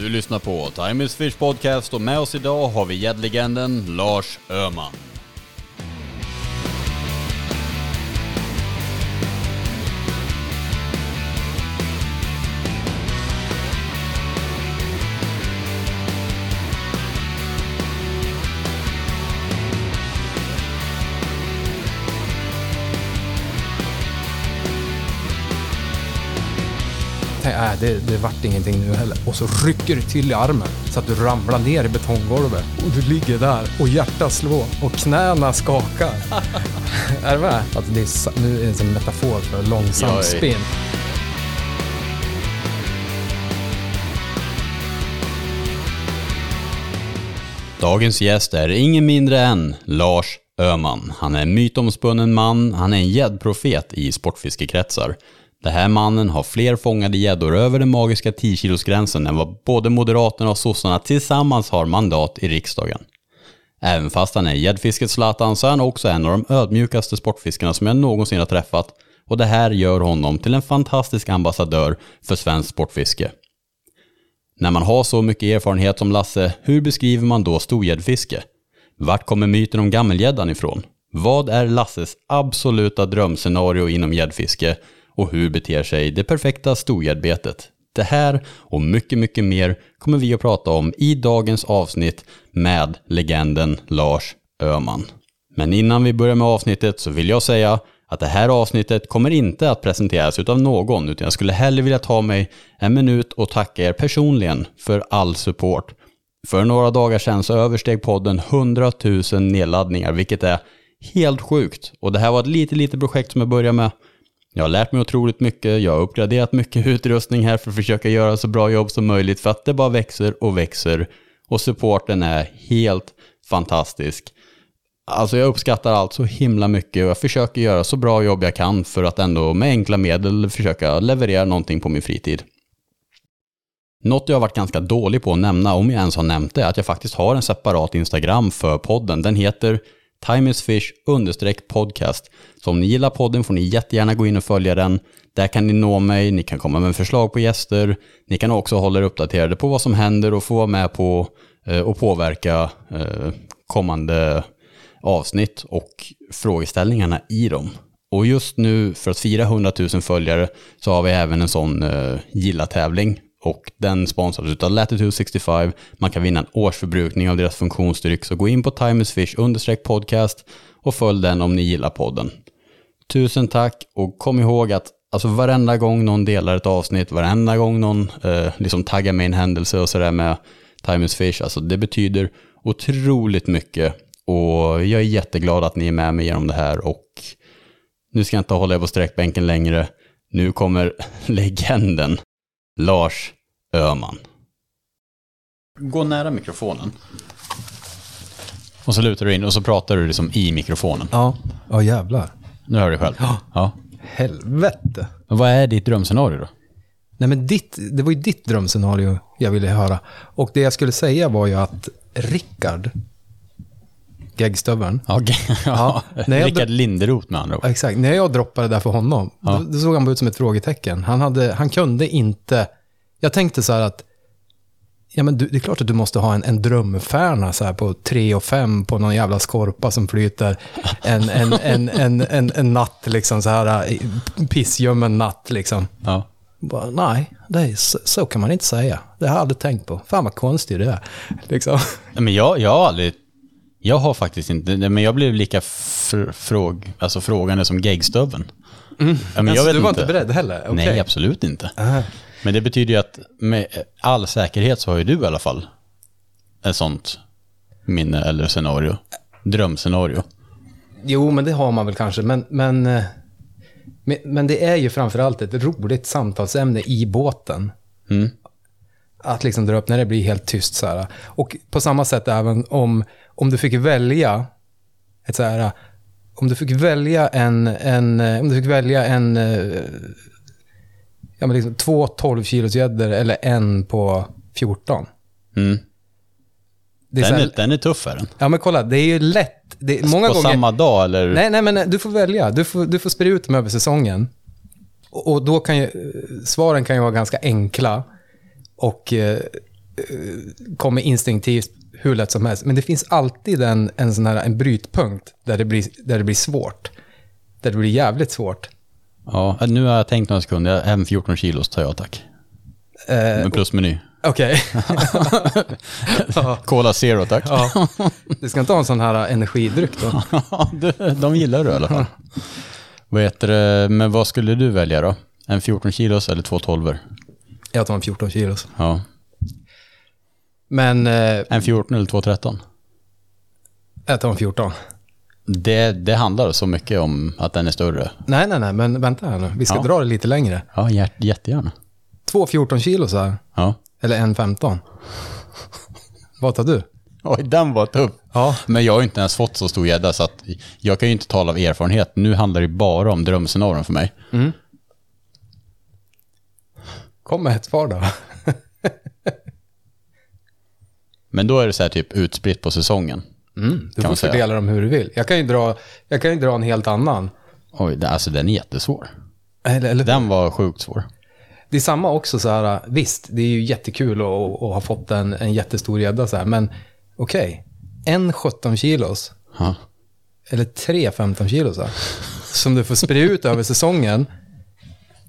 Du lyssnar på Time is Fish Podcast och med oss idag har vi gäddlegenden Lars Öhman. Det, det vart ingenting nu heller. Och så rycker du till i armen så att du ramlar ner i betonggolvet. Och du ligger där och hjärtat slår och knäna skakar. är du med? Alltså det är, nu är det en metafor för långsam Jag är- spinn. Dagens gäst är ingen mindre än Lars Öhman. Han är en mytomspunnen man, han är en gäddprofet i sportfiskekretsar. Den här mannen har fler fångade gäddor över den magiska 10-kilosgränsen än vad både Moderaterna och sossarna tillsammans har mandat i riksdagen. Även fast han är gäddfiskets Zlatan så är han också en av de ödmjukaste sportfiskarna som jag någonsin har träffat och det här gör honom till en fantastisk ambassadör för svenskt sportfiske. När man har så mycket erfarenhet som Lasse, hur beskriver man då storgäddfiske? Vart kommer myten om gammelgäddan ifrån? Vad är Lasses absoluta drömscenario inom gäddfiske? Och hur beter sig det perfekta storgäddbetet? Det här och mycket, mycket mer kommer vi att prata om i dagens avsnitt med legenden Lars Öhman. Men innan vi börjar med avsnittet så vill jag säga att det här avsnittet kommer inte att presenteras utav någon, utan jag skulle hellre vilja ta mig en minut och tacka er personligen för all support. För några dagar sedan så översteg podden 100 000 nedladdningar, vilket är helt sjukt. Och det här var ett litet, litet projekt som jag började med. Jag har lärt mig otroligt mycket, jag har uppgraderat mycket utrustning här för att försöka göra så bra jobb som möjligt för att det bara växer och växer. Och supporten är helt fantastisk. Alltså jag uppskattar allt så himla mycket och jag försöker göra så bra jobb jag kan för att ändå med enkla medel försöka leverera någonting på min fritid. Något jag har varit ganska dålig på att nämna, om jag ens har nämnt det, är att jag faktiskt har en separat Instagram för podden. Den heter timeisfish podcast. Så om ni gillar podden får ni jättegärna gå in och följa den. Där kan ni nå mig, ni kan komma med förslag på gäster. Ni kan också hålla er uppdaterade på vad som händer och få vara med på eh, och påverka eh, kommande avsnitt och frågeställningarna i dem. Och just nu, för att fira 100 000 följare, så har vi även en sån eh, gilla-tävling. Och den sponsras av Latitude 65. Man kan vinna en årsförbrukning av deras funktionsdryck. Så gå in på timersfish podcast och följ den om ni gillar podden. Tusen tack och kom ihåg att alltså varenda gång någon delar ett avsnitt, varenda gång någon eh, liksom taggar med en händelse och sådär med timersfish Fish, alltså det betyder otroligt mycket. Och jag är jätteglad att ni är med mig genom det här och nu ska jag inte hålla er på sträckbänken längre. Nu kommer legenden Lars Öhman. Gå nära mikrofonen. Och så lutar du in och så pratar du liksom i mikrofonen. Ja, ja jävlar. Nu hör du själv. Ja. Helvete. Vad är ditt drömscenario då? Nej men ditt, det var ju ditt drömscenario jag ville höra. Och det jag skulle säga var ju att Rickard, geggstöveln, Okej. Ja. jag- Rickard Linderoth med andra ord. Exakt, när jag droppade det där för honom, Ja. då, då såg han bara ut som ett frågetecken. Han, hade, han kunde inte... Jag tänkte så här att, ja men du, det är klart att du måste ha en, en drömfärna så här på 3 och 5 på någon jävla skorpa som flyter en, en, en, en, en, en natt, liksom så här, pissljummen natt liksom. Ja. Bara, nej, det är, så, så kan man inte säga. Det har jag aldrig tänkt på. Fan vad konstigt det är. Liksom. Men jag, jag har aldrig... Jag har faktiskt inte... Men jag blev lika fr, fråg, alltså frågande som geggstöveln. Ja, men jag Alltså, vet du var inte beredd heller? Okej. Nej, absolut inte. Ah. Men det betyder ju att med all säkerhet så har ju du i alla fall ett sånt minne eller scenario. Drömscenario. Jo, men det har man väl kanske. Men, men, eh, men, men det är ju framförallt ett roligt samtalsämne i båten. Mm. Att liksom dra upp när det blir helt tyst så här. Och på samma sätt även om, om du fick välja ett så här, om du fick välja en, en eh, om du fick välja en, eh, ja men liksom två 12 kilos gäddor eller en på 14. Mm. Är Den, här, är, den är tuff är den. ja men kolla, det är ju lätt. Det, är många På gånger, samma dag eller? Nej, nej, men nej, du får välja. Du får, du får sprida ut dem över säsongen. Och, och då kan ju, eh, svaren kan ju vara ganska enkla. Och eh, kommer instinktivt hur lätt som helst. Men det finns alltid en, en sån här en brytpunkt där det, blir, där det blir svårt. Där det blir jävligt svårt. Ja, nu har jag tänkt några sekunder. Även 14 kilos tar jag tack. Eh, Med plusmeny. Okej. ja, Cola Zero tack. ja. Du ska inte ha en sån här energidryck då? De gillar du i alla fall. vad heter det, men vad skulle du välja då? En 14 kilos eller två tolvor? Jag tar en 14 kilos. Ja. Men eh, En 14 eller två 13? jag tar en 14. Det, det handlar så mycket om att den är större. Nej, nej, nej, men vänta här nu. Vi ska Ja. dra det lite längre. Ja, hjärt, jättegärna. Två 14 kilo så här. Ja. Eller en 15. Vad tar du? Oj, den var tuff. Ja. Men jag har ju inte ens fått så stor gädda så att jag kan ju inte tala av erfarenhet. Nu handlar det bara om drömscenarion för mig. Kom med ett svar då. Men då är det så här typ utspritt på säsongen. Mm, du Kan får fördela dem hur du vill. Jag kan ju dra, jag kan ju dra en helt annan. Oj, alltså den är jättesvår. Eller, eller, Den var sjukt svår. Det är samma också så här, visst, det är ju jättekul att, att ha fått en, en jättestor gädda så här, men okej, en 17 kilos, Ja. eller tre 15 kilos så här, som du får sprida ut över säsongen.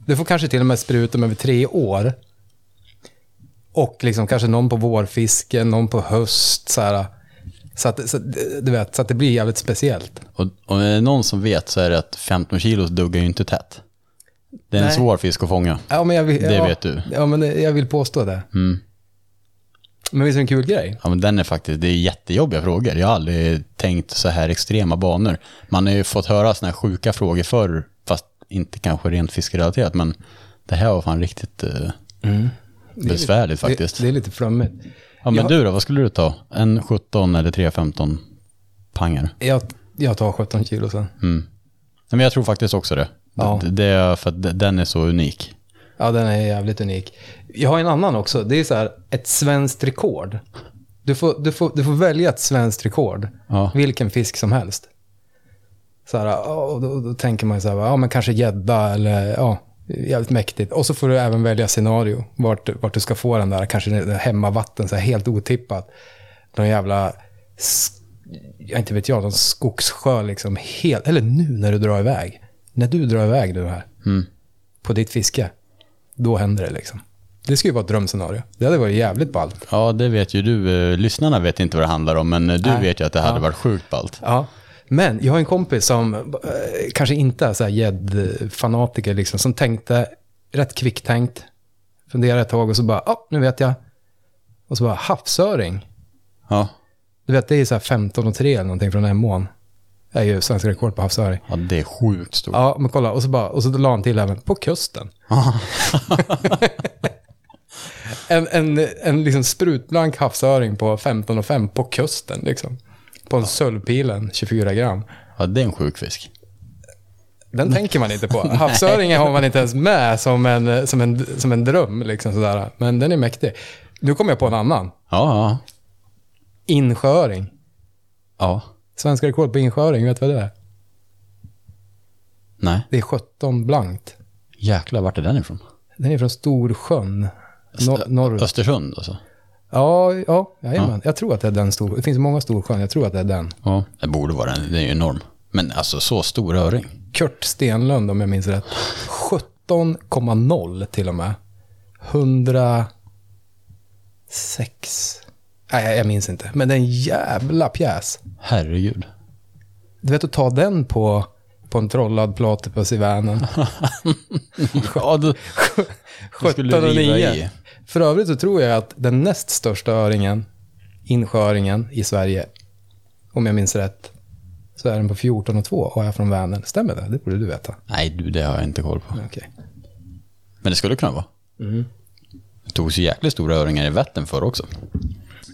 Du får kanske till och med sprida ut dem över tre år. Och liksom kanske någon på vårfisken, någon på höst, så här. Så att, så, du vet, så att det blir jävligt speciellt. Och, är det någon som vet så är det att 15 kilos duggar ju inte tätt. Det är en Nej. svår fisk att fånga. Ja, men jag vill, Det ja, vet du. Ja, men jag vill påstå det. Mm. Men visst är det en kul grej? Ja, men den är faktiskt, det är jättejobbiga frågor. Jag har aldrig tänkt så här extrema banor. Man har ju fått höra såna här sjuka frågor förr, inte kanske rent fiskerelaterat, men det här var fan riktigt eh, besvärligt faktiskt. Det, det är lite flummigt. ja, men jag- du då, vad skulle du ta? En 17 eller 315 pangar? Jag, jag tar 17 kilo sen. Mm. Men jag tror faktiskt också det. Ja. Det, det är för att den är så unik. Ja, den är jävligt unik. Jag har en annan också. Det är så här, ett svenskt rekord. Du får, du får, du får välja ett svenskt rekord. Ja. Vilken fisk som helst. Så här, och då, då tänker man så här, ja men kanske gädda eller ja, jävligt mäktigt. Och så får du även välja scenario. Vart, vart du ska få den där, kanske hemmavatten, så här, helt otippat. Någon jävla, jag inte vet jag, någon skogssjö liksom. Helt, eller nu när du drar iväg. När du drar iväg du här Mm. på ditt fiske, då händer det liksom. Det skulle ju vara ett drömscenario. Det hade varit jävligt ballt. Ja, det vet ju du. Eh, Lyssnarna vet inte vad det handlar om, men eh, du Nej. vet ju att det hade Ja. varit sjukt ballt. Ja. Men jag har en kompis som eh, kanske inte är så här gäddfanatiker, liksom, som tänkte rätt kvicktänkt, funderade ett tag och så bara, ja, nu vet jag. Och så bara, havsöring. Ja. Du vet, det är så här 15 och 3 eller någonting från Emån. Det är ju svenska rekord på havsöring. ja, det är sjukt stort. Ja, men kolla. Och så, bara, och så la han till även på kusten. en en, en liksom sprutblank havsöring på 15 och 5 på kusten. Liksom. På en Sölvpilen, 24 gram. Ja, det är en sjuk fisk. Den tänker man inte på. Havsöringen har man inte ens med som en, som en, som en dröm. Liksom sådär. Men den är mäktig. Nu kommer jag på en annan. Ja. Insjööring. Ja. Svenska rekord på insjööring, vet du vad det är? Nej. Det är 17 blankt. Jäklar, vart är den ifrån? Den är från Storsjön. Nor- norr. Östersund alltså? Ja, ja, jajamän. Jag tror att det är den stor. Det finns många Storsjön. Jag tror att det är den. Ja. Det borde vara den. Det är ju enorm. Men alltså så stor öring. Kurt Stenlund, om jag minns rätt. 17,0 till och med. 106. Nej, jag- minns inte. Men det är en jävla pjäs. Herregud. Du vet att ta den på, på en trollad platypus i Vänern. Ja, du, du skulle 17 och riva 9. i. För övrigt så tror jag att den näst största öringen, insjööringen i Sverige, om jag minns rätt, så är den på 14 och 2 och är från Vänern. Stämmer det? Det borde du veta. Nej, du, det har jag inte koll på. Okej. Men det skulle kunna vara. Det togs ju jäkligt stora öringar i Vättern förr också.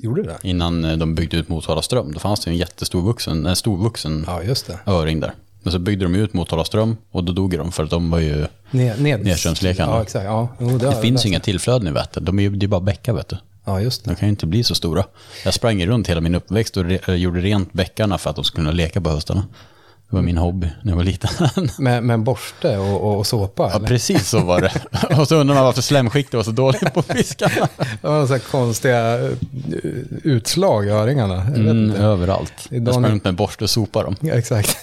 Gjorde det? Innan eh, de byggde ut Motala ström. Då fanns det en jättestor vuxen, en storvuxen Ja, just det. öring där. Men så byggde de ut Motala ström och då dog de för att de var ju... Ned, ned. Nedströmslekarna. Ja, exakt. Ja, jo, det, Det finns ju inga tillflöden i Vättern. De är ju det är bara bäckar vet du. Ja, just det. De kan ju inte bli så stora. Jag sprang runt hela min uppväxt och re, eh, gjorde rent bäckarna för att de skulle kunna leka på höstarna. Det var min hobby när jag var liten. Med, med borste och, och, såpa? Ja, eller? precis så var det. Och så undrar man varför slemskiktet var så dåligt på fiskarna. Det var så konstiga eh, utslag i öringarna. Mm, överallt. Idag Jag sprang runt med en borste och sopade dem. Ja, exakt.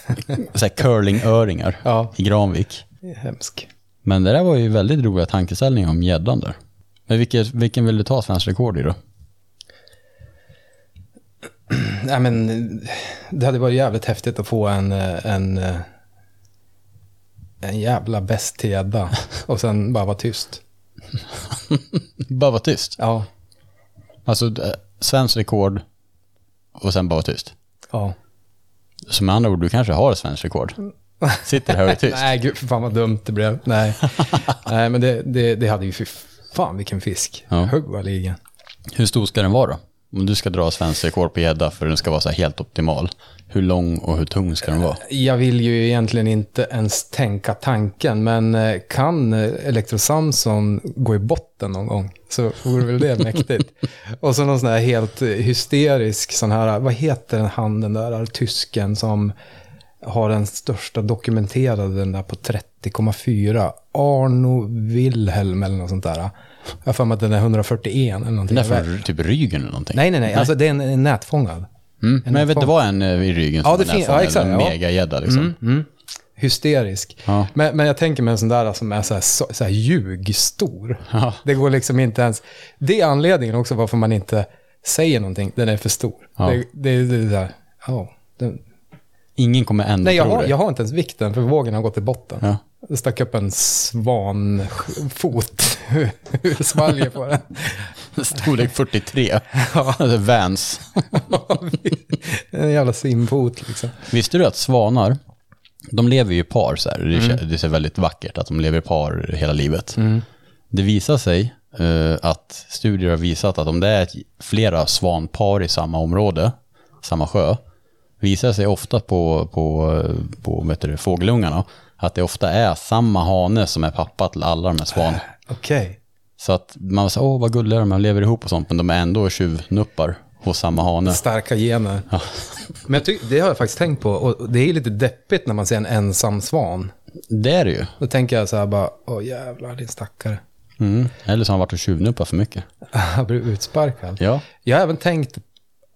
Så curlingöringar Ja, i Granvik. hemskt. Men det där var ju väldigt roliga tankeställningar om gäddan där. Men vilket, vilken vill du ta svensk rekord i då? Nej, men det hade varit jävligt häftigt att få en, en, en jävla bäst till gädda och sen bara vara tyst. Bara vara tyst. Ja, Alltså eh, svensk rekord och sen bara vara tyst. ja. Så med andra ord, du kanske har svensk rekord. Sitter här och är tyst. Nej, gud, för fan vad dumt det blev. Nej, Nej men det, det, det hade ju för fan vilken fisk. Ja. Ligan. Hur stor ska den vara då? Om du ska dra svensk rekord på gädda för den ska vara så helt optimal. Hur lång och hur tung ska den vara? Jag vill ju egentligen inte ens tänka tanken, men eh, kan eh, Electro Samson gå i botten någon gång så vore väl det mäktigt. Och så någon sån här helt eh, hysterisk sån här, vad heter den han den där tysken som har den största dokumenterade, den där på 30,4. Arno Wilhelm eller något sånt där. Jag har för mig att den är 141 eller någonting. Den är från typ ryggen eller någonting. Nej, nej, nej, alltså det är en, en nätfångad. Mm. Men jag vet, det var en eh, i ryggen som Ja, det nästan ja, exakt, en megagädda liksom. Mm. Hysterisk. Ja. Men, men jag tänker mig en sån där som är så här, så, så här ljugstor. Ja. Det går liksom inte ens... Det är anledningen också varför man inte säger någonting. Den är för stor. Ja. Det, det, det är så här, ja. Den, Ingen kommer ändå nej, jag har, jag har inte ens vikten för vågen har gått till botten. Ja. Stack upp en svanfot ur svalget på den. Storlek 43. Alltså Vans. en jävla simfot liksom. Visste du att svanar, de lever ju i par så här. Det, mm. det är väldigt vackert att de lever i par hela livet. Det visar sig eh, att studier har visat att om det är ett, flera svanpar i samma område, samma sjö, visar sig ofta på, på, på vet du, fågelungarna att det ofta är samma hane som är pappa till alla de här svan. Okej. Så att man säger, åh vad gulliga de är, lever ihop och sånt, men de är ändå tjuvnuppar hos samma hane. Starka gener. Men jag tycker, det har jag faktiskt tänkt på. Och det är lite deppigt när man ser en ensam svan. Det är det ju. Då tänker jag så här bara, åh jävlar din stackare. Mm. Eller så har han varit och tjuvnuppat för mycket. Jag blir utsparkad. Ja. Jag har även tänkt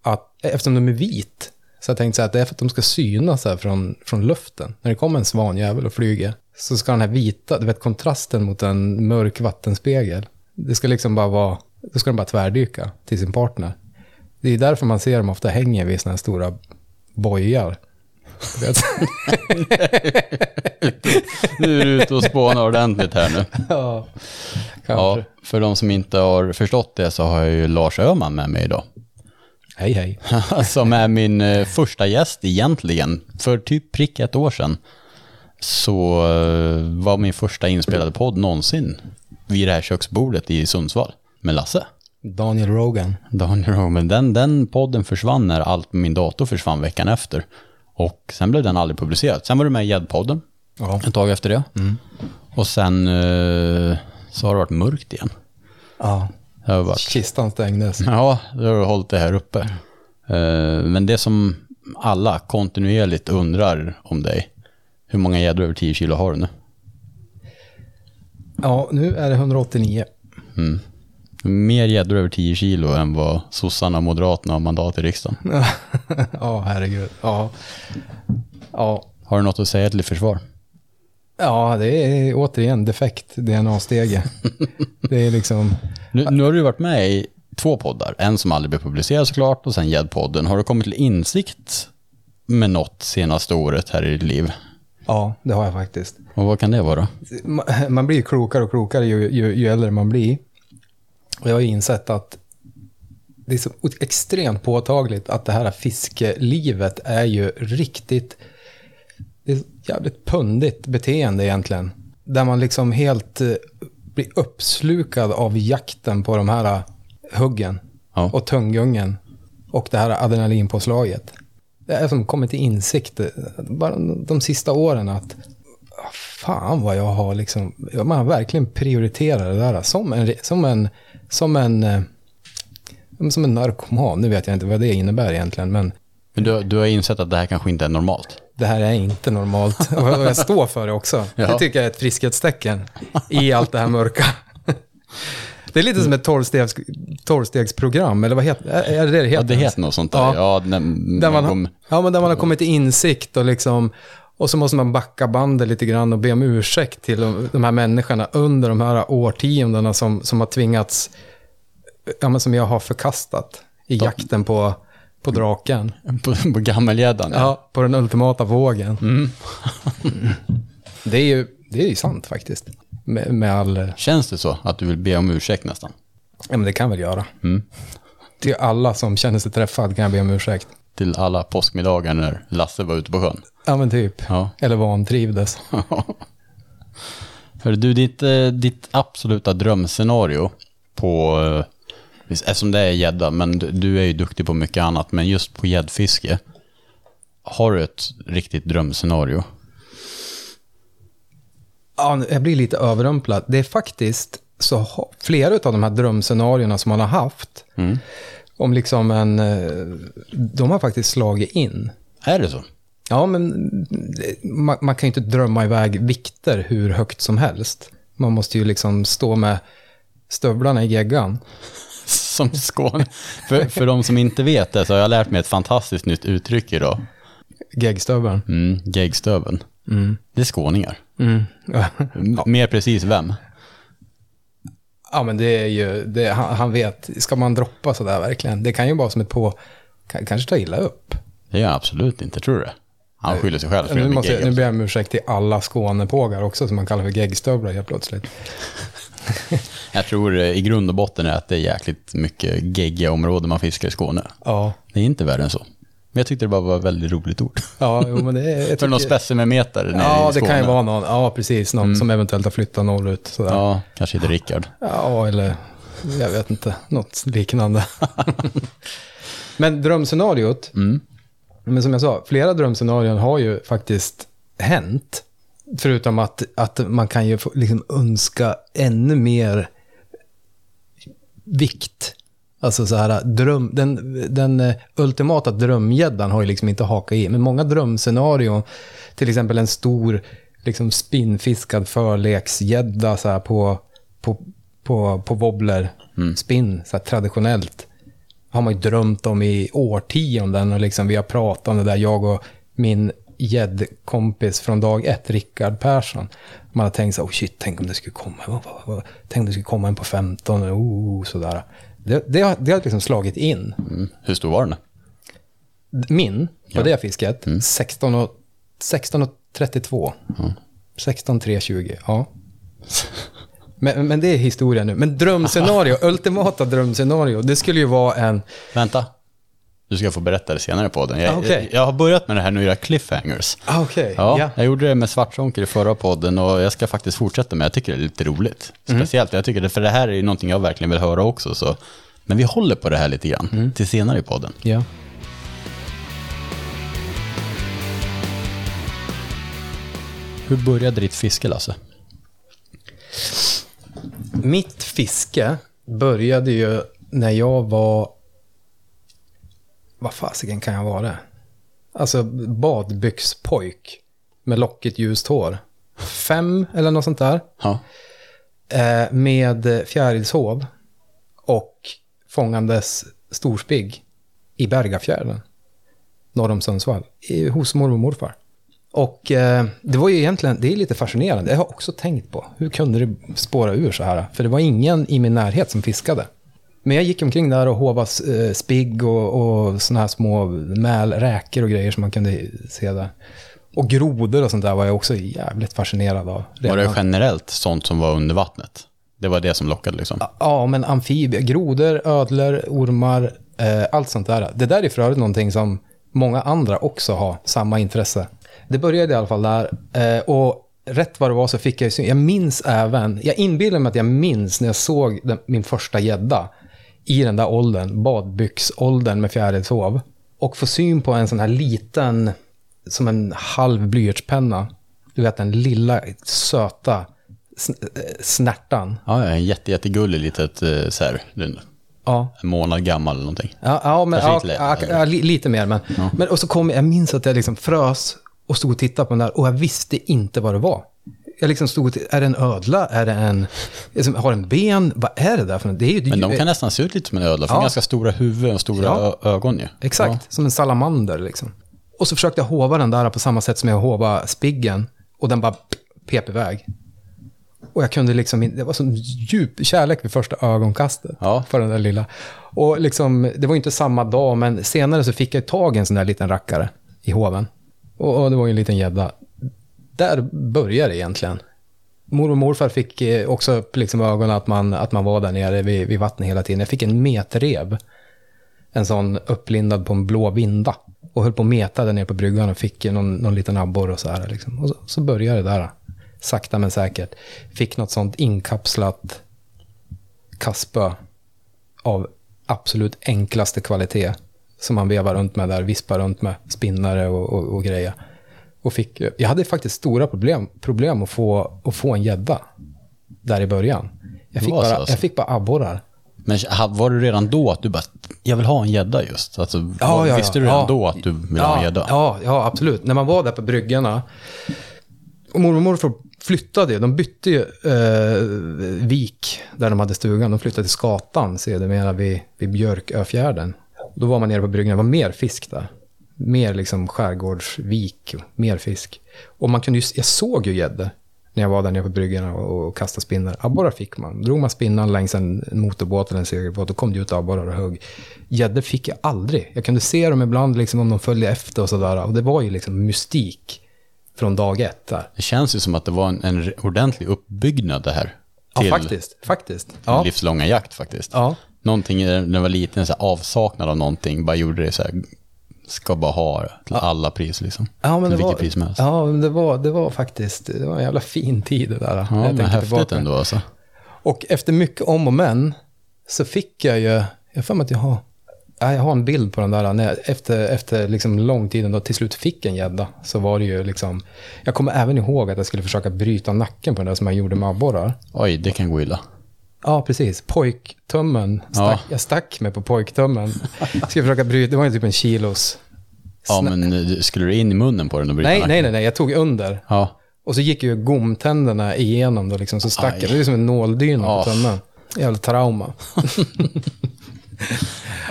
att, eftersom de är vit, så jag tänkt så här att det är för att de ska synas här från, från luften. När det kommer en svanjävel och flyger, så ska den här vita, du vet kontrasten mot en mörk vattenspegel, det ska liksom bara vara, då ska den bara tvärdyka till sin partner. Det är därför man ser dem ofta hänger vid såna här stora bojar. Nu är du ute och spånar ordentligt här nu. ja, kanske. Ja, för de som inte har förstått det så har jag ju Lars Öhman med mig idag. Hej hej. som är min eh, första gäst egentligen. För typ prick ett år sedan så eh, var min första inspelade podd någonsin vid det här köksbordet i Sundsvall med Lasse. Daniel Rogan. Daniel Roman. Den, den podden försvann när allt med min dator försvann veckan efter. Och sen blev den aldrig publicerad. Sen var du med i Gäddpodden Ja. ett tag efter det. Och sen eh, så har det varit mörkt igen. ja. Det har varit Kistan stängdes. Ja, det har hållit det här uppe. Eh, Men det som alla kontinuerligt undrar om dig, hur många gäddor över 10 kilo har du nu? Ja, nu är det 189. Mm. Mer gäddor över 10 kilo än vad sossarna och moderaterna har mandat i riksdagen. ja, herregud. Ja. Ja. Har du något att säga till försvar? Ja, det är återigen defekt DNA-stege. det är liksom... Nu, nu har du varit med i två poddar, en som aldrig blev publicerad såklart och sen Gäddpodden. Har du kommit till insikt med något senaste året här i ditt liv? Ja, det har jag faktiskt. Och vad kan det vara? Ma- Man blir klokare och klokare ju, ju, ju äldre man blir. Och jag har insett att det är så extremt påtagligt att det här fiskelivet är ju riktigt... Det är jävligt pundigt beteende egentligen. Där man liksom helt eh, blir uppslukad av jakten på de här eh, huggen Ja. och tunggungen och det här adrenalinpåslaget. Det är som kommit till insikt eh, bara de sista åren att ah, fan vad jag har liksom, man har verkligen prioriterat det där som en, som en, som en, som en narkoman. Nu vet jag inte vad det innebär egentligen, men Men du, du har insett att det här kanske inte är normalt? Det här är inte normalt. Och jag står för det också. Ja. Det tycker jag är ett friskhetstecken i allt det här mörka. Det är lite som ett tolvstegs, tolvstegsprogram, eller vad heter är det? Det heter Ja, det heter något sånt där. Ja. Ja, när, Där man, kom- ja, men där man har kommit till insikt och liksom... Och så måste man backa bandet lite grann och be om ursäkt till de, de här människorna under de här årtiondena som, som har tvingats, ja men som jag har förkastat i jakten på, på draken. på, på gammelgäddan. Ja, på den ultimata vågen. Mm. Det är ju, det är ju sant faktiskt. Med, med all, Känns det så att du vill be om ursäkt nästan? ja men det kan jag väl göra. Mm. Till alla som känner sig träffad kan jag be om ursäkt. Till alla påskmiddagar när Lasse var ute på sjön. Ja men typ. Ja. Eller vantrivdes. Hör du, ditt, eh, ditt absoluta drömscenario på, eh, visst, eftersom det är gädda, men du- är ju duktig på mycket annat, men just på gäddfiske, har du ett riktigt drömscenario? Ja, jag blir lite överrumplad. Det är faktiskt så flera av de här drömscenarierna som man har haft, om liksom en, eh, de har faktiskt slagit in. Är det så? Ja, men det- man, man kan ju inte drömma iväg vikter hur högt som helst. Man måste ju liksom stå med stövlarna i geggan. Som Skåne. för, för de som inte vet det så har jag lärt mig ett fantastiskt nytt uttryck idag. Geggstöveln. Mm, geggstöveln. Det är skåningar. Mm. M- Mer precis vem? Ja, men det är ju, det, han, han vet, ska man droppa sådär verkligen? Det kan ju vara som ett på, kan, kanske ta illa upp. Det gör absolut inte, tror du det? Han skyller sig själv för Nu, måste, nu ber jag om ursäkt till alla Skånepågar också, som man kallar för geggstövlar helt plötsligt. Jag tror eh, i grund och botten är att det är jäkligt mycket geggiga områden man fiskar i Skåne. Ja, Det är inte värre än så. Men jag tyckte det bara var ett väldigt roligt ord. ja jo, men det är... För någon specimenmeter nere Ja, i det Skåne. kan ju vara någon, ja precis, någon som eventuellt har flyttat norrut. Sådär. Ja. Ja, kanske heter Rickard. eller jag vet inte, något liknande. men drömscenariot, men som jag sa, flera drömscenarion har ju faktiskt hänt. Förutom att, att man kan ju liksom önska ännu mer vikt. Alltså så här, dröm, den, den eh, ultimata drömgäddan har ju liksom inte hakat i. Men många drömscenarion, till exempel en stor liksom spinnfiskad förleksgädda så här på, på, på, på wobbler, spinn, så här traditionellt. Har man ju drömt om i årtionden och liksom vi har pratat om det där, jag och min gäddkompis från dag ett, Rickard Persson. Man har tänkt så oh shit, tänk om det skulle komma, tänk om det skulle komma en på 15, oh, sådär. Det, det, har, det har liksom slagit in. Mm. Hur stor var den? Min, på det fisket, 16 och, 16 och 32. 16 3 20, ja. Men, men det är historia nu. Men drömscenario, ultimata drömscenario, det skulle ju vara en... Vänta. Du ska få berätta det senare på den. Jag, Ah, okej. jag, jag har börjat med det här nu, era cliffhangers. Ah, Okej, Ja, ja. jag gjorde det med Svartzonker i förra podden och jag ska faktiskt fortsätta med Jag tycker det är lite roligt. Speciellt, jag tycker det, för det här är ju någonting jag verkligen vill höra också. Så. Men vi håller på det här lite grann till senare i podden. ja. Hur började ditt fiske, Lasse? Mitt fiske började ju när jag var... Vad fasiken kan jag vara? Alltså badbyxpojk med lockigt ljust hår. Fem eller något sånt där. Ja. Eh, med fjärilshov och fångandes storspigg i Bergafjärden. Norr om Sundsvall. I, hos mormor och morfar. Och eh, det var ju egentligen, det är lite fascinerande. Jag har också tänkt på, hur kunde det spåra ur så här? För det var ingen i min närhet som fiskade. Men jag gick omkring där och hovade eh, spigg och, och såna här små mäl, räkor och grejer som man kunde se där. Och grodor och sånt där var jag också jävligt fascinerad av. Var det redan. generellt sånt som var under vattnet? Det var det som lockade liksom? Ja, men amfibier, grodor, ödlor, ormar, eh, allt sånt där. Det där är för övrigt någonting som många andra också har samma intresse. Det började i alla fall där eh, och rätt vad det var så fick jag ju syn. Jag minns även, jag inbillar mig att jag minns när jag såg den, min första gädda i den där åldern, badbyxåldern med fjärilshov. Och få syn på en sån här liten, som en halv blyertspenna. Du vet den lilla söta sn- eh, snärtan. Ja, en jätte, jättegullig litet eh, så här, en Ja, månad gammal eller någonting. Ja, ja, men, ja, lätt, ja, lite mer. Men, men och så kom jag minns att jag liksom frös och stod och tittade på den där och jag visste inte vad det var. Jag liksom stod tittade, är det en ödla? Är det en, liksom, har den ben? Vad är det där för? Det är ju, Men de kan nästan se ut lite som en ödla, för Ja. ganska stora huvuden och stora Ja. ögon ju. Exakt, som en salamander liksom. Och så försökte jag hova den där på samma sätt som jag hova spiggen. Och den bara pep iväg. Och jag kunde liksom det var sån djup kärlek vid första ögonkastet. Ja. För den där lilla. Och liksom, det var inte samma dag, men senare så fick jag tag i en sån där liten rackare i hoven. Och, och det var ju en liten gädda. Där började det egentligen. Mor och morfar fick eh, också upp liksom ögonen att man, att man var där nere vid, vid vattnet hela tiden. Jag fick en metrev. En sån upplindad på en blå vinda. Och höll på att meta där nere på bryggan och fick någon, någon liten abborre och så här. Liksom. Och så, så började det där. Sakta men säkert. Fick något sånt inkapslat kaspö av absolut enklaste kvalitet. Som man vevar runt med där, vispar runt med spinnare och, och, och grejer. Och fick, jag hade faktiskt stora problem, problem att, få, att få en gädda där i början. Jag fick, bara, alltså? jag fick bara abborrar. Men var det redan då att du bara, jag vill ha en gädda just? Alltså, Ja, var- ja, visste du redan Ja. då att du ville ha en gädda? Ja, ja, absolut. När man var där på bryggorna. Och mormor och morfar flyttade ju. De bytte ju eh, vik där de hade stugan. De flyttade till Skatan sedermera vid, vid Björköfjärden. Då var man nere på bryggorna. Det var mer fisk där. Mer liksom skärgårdsvik. Mer fisk. Och man kunde ju, jag såg ju gäddor när jag var där nere på bryggorna och, och kastade spinnar. Abborrar fick man. Drog man spinnan längs en motorbåt eller en segelbåt, då kom det ut abborrar och högg. Gäddor fick jag aldrig. Jag kunde se dem ibland liksom om de följde efter och sådär. Och det var ju liksom mystik från dag ett där. Det känns ju som att det var en, en ordentlig uppbyggnad det här. Ja, Till faktiskt. Faktiskt. din Ja. livslånga jakt faktiskt. ja. Någonting när jag var liten, så avsaknad av någonting, bara gjorde det så här, ska bara ha det till alla pris liksom. Ja, men Till det vilket var, pris som helst. ja, men det var, det var faktiskt, det var en jävla fin tid det där. Ja, Jag men häftigt tillbaka. ändå alltså. Och efter mycket om och men så fick jag ju, jag för mig att jag har, ja, jag har en bild på den där, när jag, efter, efter liksom lång tid ändå till slut fick en gädda, så var det ju liksom, jag kommer även ihåg att jag skulle försöka bryta nacken på den där som jag gjorde med abborrar. Oj, det kan gå illa. Ja, precis. Pojktummen. Stack, Jag stack mig på pojktummen. Skulle försöka bryta, det var ju typ en kilos. Ja, men eh, skulle du in i munnen på den och bryta nej, nej, nej, nej, jag tog under. Ja, Och så gick ju gomtänderna igenom då liksom, så stack Aj. jag. Det är som en nåldyna Ja. på tummen. Jävla trauma.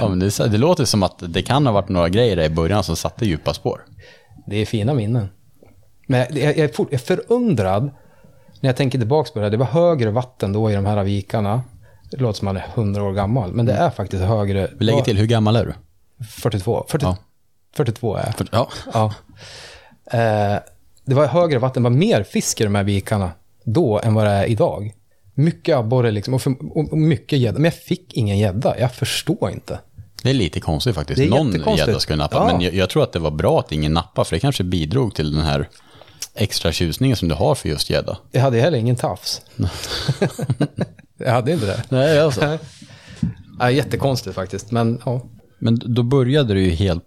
ja men det, det låter som att det kan ha varit några grejer där i början som satte djupa spår. Det är fina minnen. Men jag, jag, är, fort, jag är förundrad när jag tänker tillbaka på det. här. Det var högre vatten då i de här vikarna. Det låter som man är 100 år gammal, men det är faktiskt högre. Vi lägger till, hur gammal är du? 42. 40, Ja. 42 är jag. Ja. Ja. Eh, det var högre vatten, det var mer fisk i de här vikarna då än vad det är idag. Mycket abborre liksom, och, för, och mycket gädda. Men jag fick ingen gädda. Jag förstår inte. Det är lite konstigt faktiskt. Någon gädda skulle nappa. Ja. Men jag, jag tror att det var bra att ingen nappade, för det kanske bidrog till den här extra tjusningen som du har för just gädda. Jag hade heller ingen tafs. jag hade inte det. Nej, alltså. Ja, jättekonstigt faktiskt, men ja. Men då började du ju helt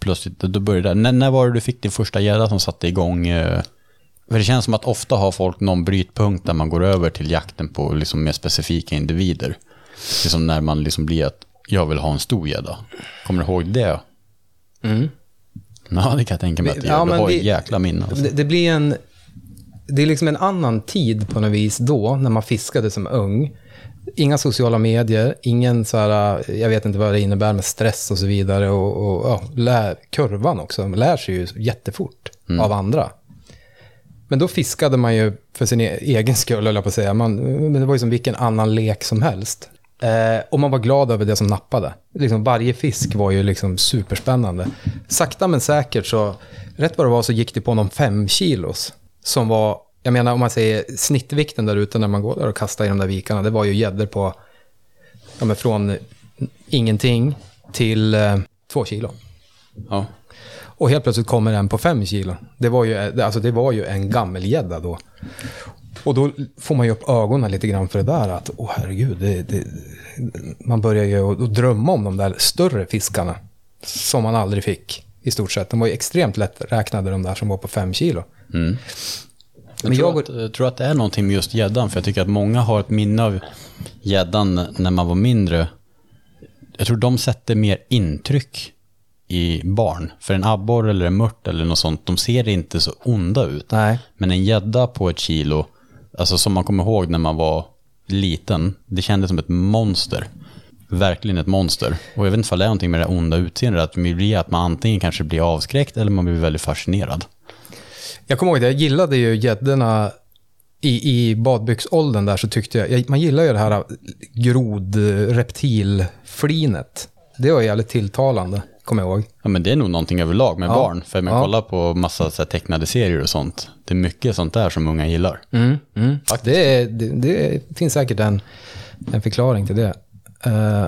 plötsligt, då började, när, när var det du fick din första gädda som satte igång? eh, För det känns som att ofta har folk någon brytpunkt där man går över till jakten på liksom mer specifika individer. Det är som när man liksom blir att jag vill ha en stor gädda. Kommer du ihåg det? Mm. Ja, det kan jag tänka mig att du Ja, gör. Du har ett jäkla minne. Alltså. Det, det blir en... Det är liksom en annan tid på något vis då, när man fiskade som ung. Inga sociala medier, ingen så här, jag vet inte vad det innebär med stress och så vidare. Och, och ja, lär, kurvan också, man lär sig ju jättefort av andra. Men då fiskade man ju för sin e- egen skull, höll jag på att säga. Man, men det var ju som vilken annan lek som helst. Eh, och man var glad över det som nappade. Liksom varje fisk var ju liksom superspännande. Sakta men säkert så, rätt vad det var så gick det på någon fem kilos. Som var, jag menar om man säger snittvikten där ute när man går där och kastar i de där vikarna. Det var ju gäddor på, ja men från ingenting till eh, två kilo. Ja. Och helt plötsligt kommer en på fem kilo. Det var ju, alltså det var ju en gammelgädda då. Och då får man ju upp ögonen lite grann för det där. Att, åh herregud, det, det, man börjar ju att drömma om de där större fiskarna. Som man aldrig fick, i stort sett. De var ju extremt lätt räknade, de där som var på fem kilo. Mm. Jag, Men tror, jag- att, jag tror att det är någonting med just gäddan, för jag tycker att många har ett minne av gäddan när man var mindre. Jag tror de sätter mer intryck i barn. För en abborre eller en mört eller något sånt, de ser inte så onda ut. Nej. Men en gädda på ett kilo, alltså som man kommer ihåg när man var liten, det kändes som ett monster. Verkligen ett monster. Och jag vet inte om det är någonting med det onda utseendet, att det blir att man antingen kanske blir avskräckt eller man blir väldigt fascinerad. Jag kommer ihåg det, jag gillade ju gäddorna i, i badbyxåldern där så tyckte jag, jag, man gillar ju det här grodreptilflinet. Det var jävligt tilltalande, kommer jag ihåg. Ja men det är nog någonting överlag med Ja. barn. För man Ja. kollar på massa så tecknade serier och sånt. Det är mycket sånt där som unga gillar. Mm, mm. Det, är- det, det finns säkert en, en förklaring till det. Eh,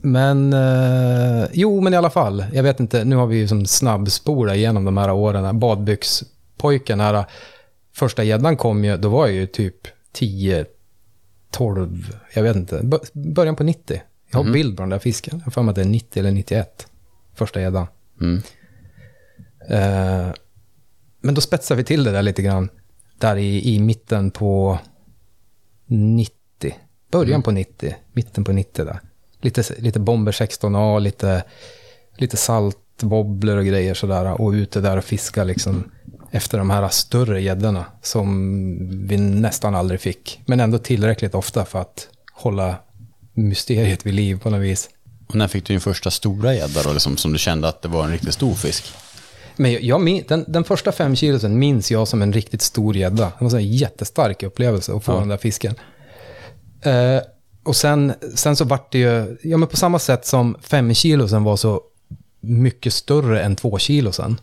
men, eh, jo men i alla fall, jag vet inte, nu har vi ju som snabbspola igenom de här åren. Badbyxpojken, här, första gäddan kom ju, då var jag ju typ 10, 12, jag vet inte, bör- början på 90. Jag har bild på den där fisken, jag har för mig att det är 90 eller 91, första gäddan. Mm. Eh, men då spetsar vi till det där lite grann. Där i, i mitten på 90. Början på 90. Mitten på 90 där. Lite, lite Bomber 16A, lite, lite saltbobblor och grejer sådär. Och ute där och fiska liksom efter de här större gäddorna som vi nästan aldrig fick. Men ändå tillräckligt ofta för att hålla mysteriet vid liv på något vis. Och när fick du din första stora gädda då, liksom, som du kände att det var en riktigt stor fisk? Men jag, jag min, den, den första fem kilosen minns jag som en riktigt stor gädda. Det var en jättestark upplevelse att få Ja. den där fisken. Eh, och sen, sen så vart det ju, ja men på samma sätt som fem kilosen var så mycket större än två kilosen.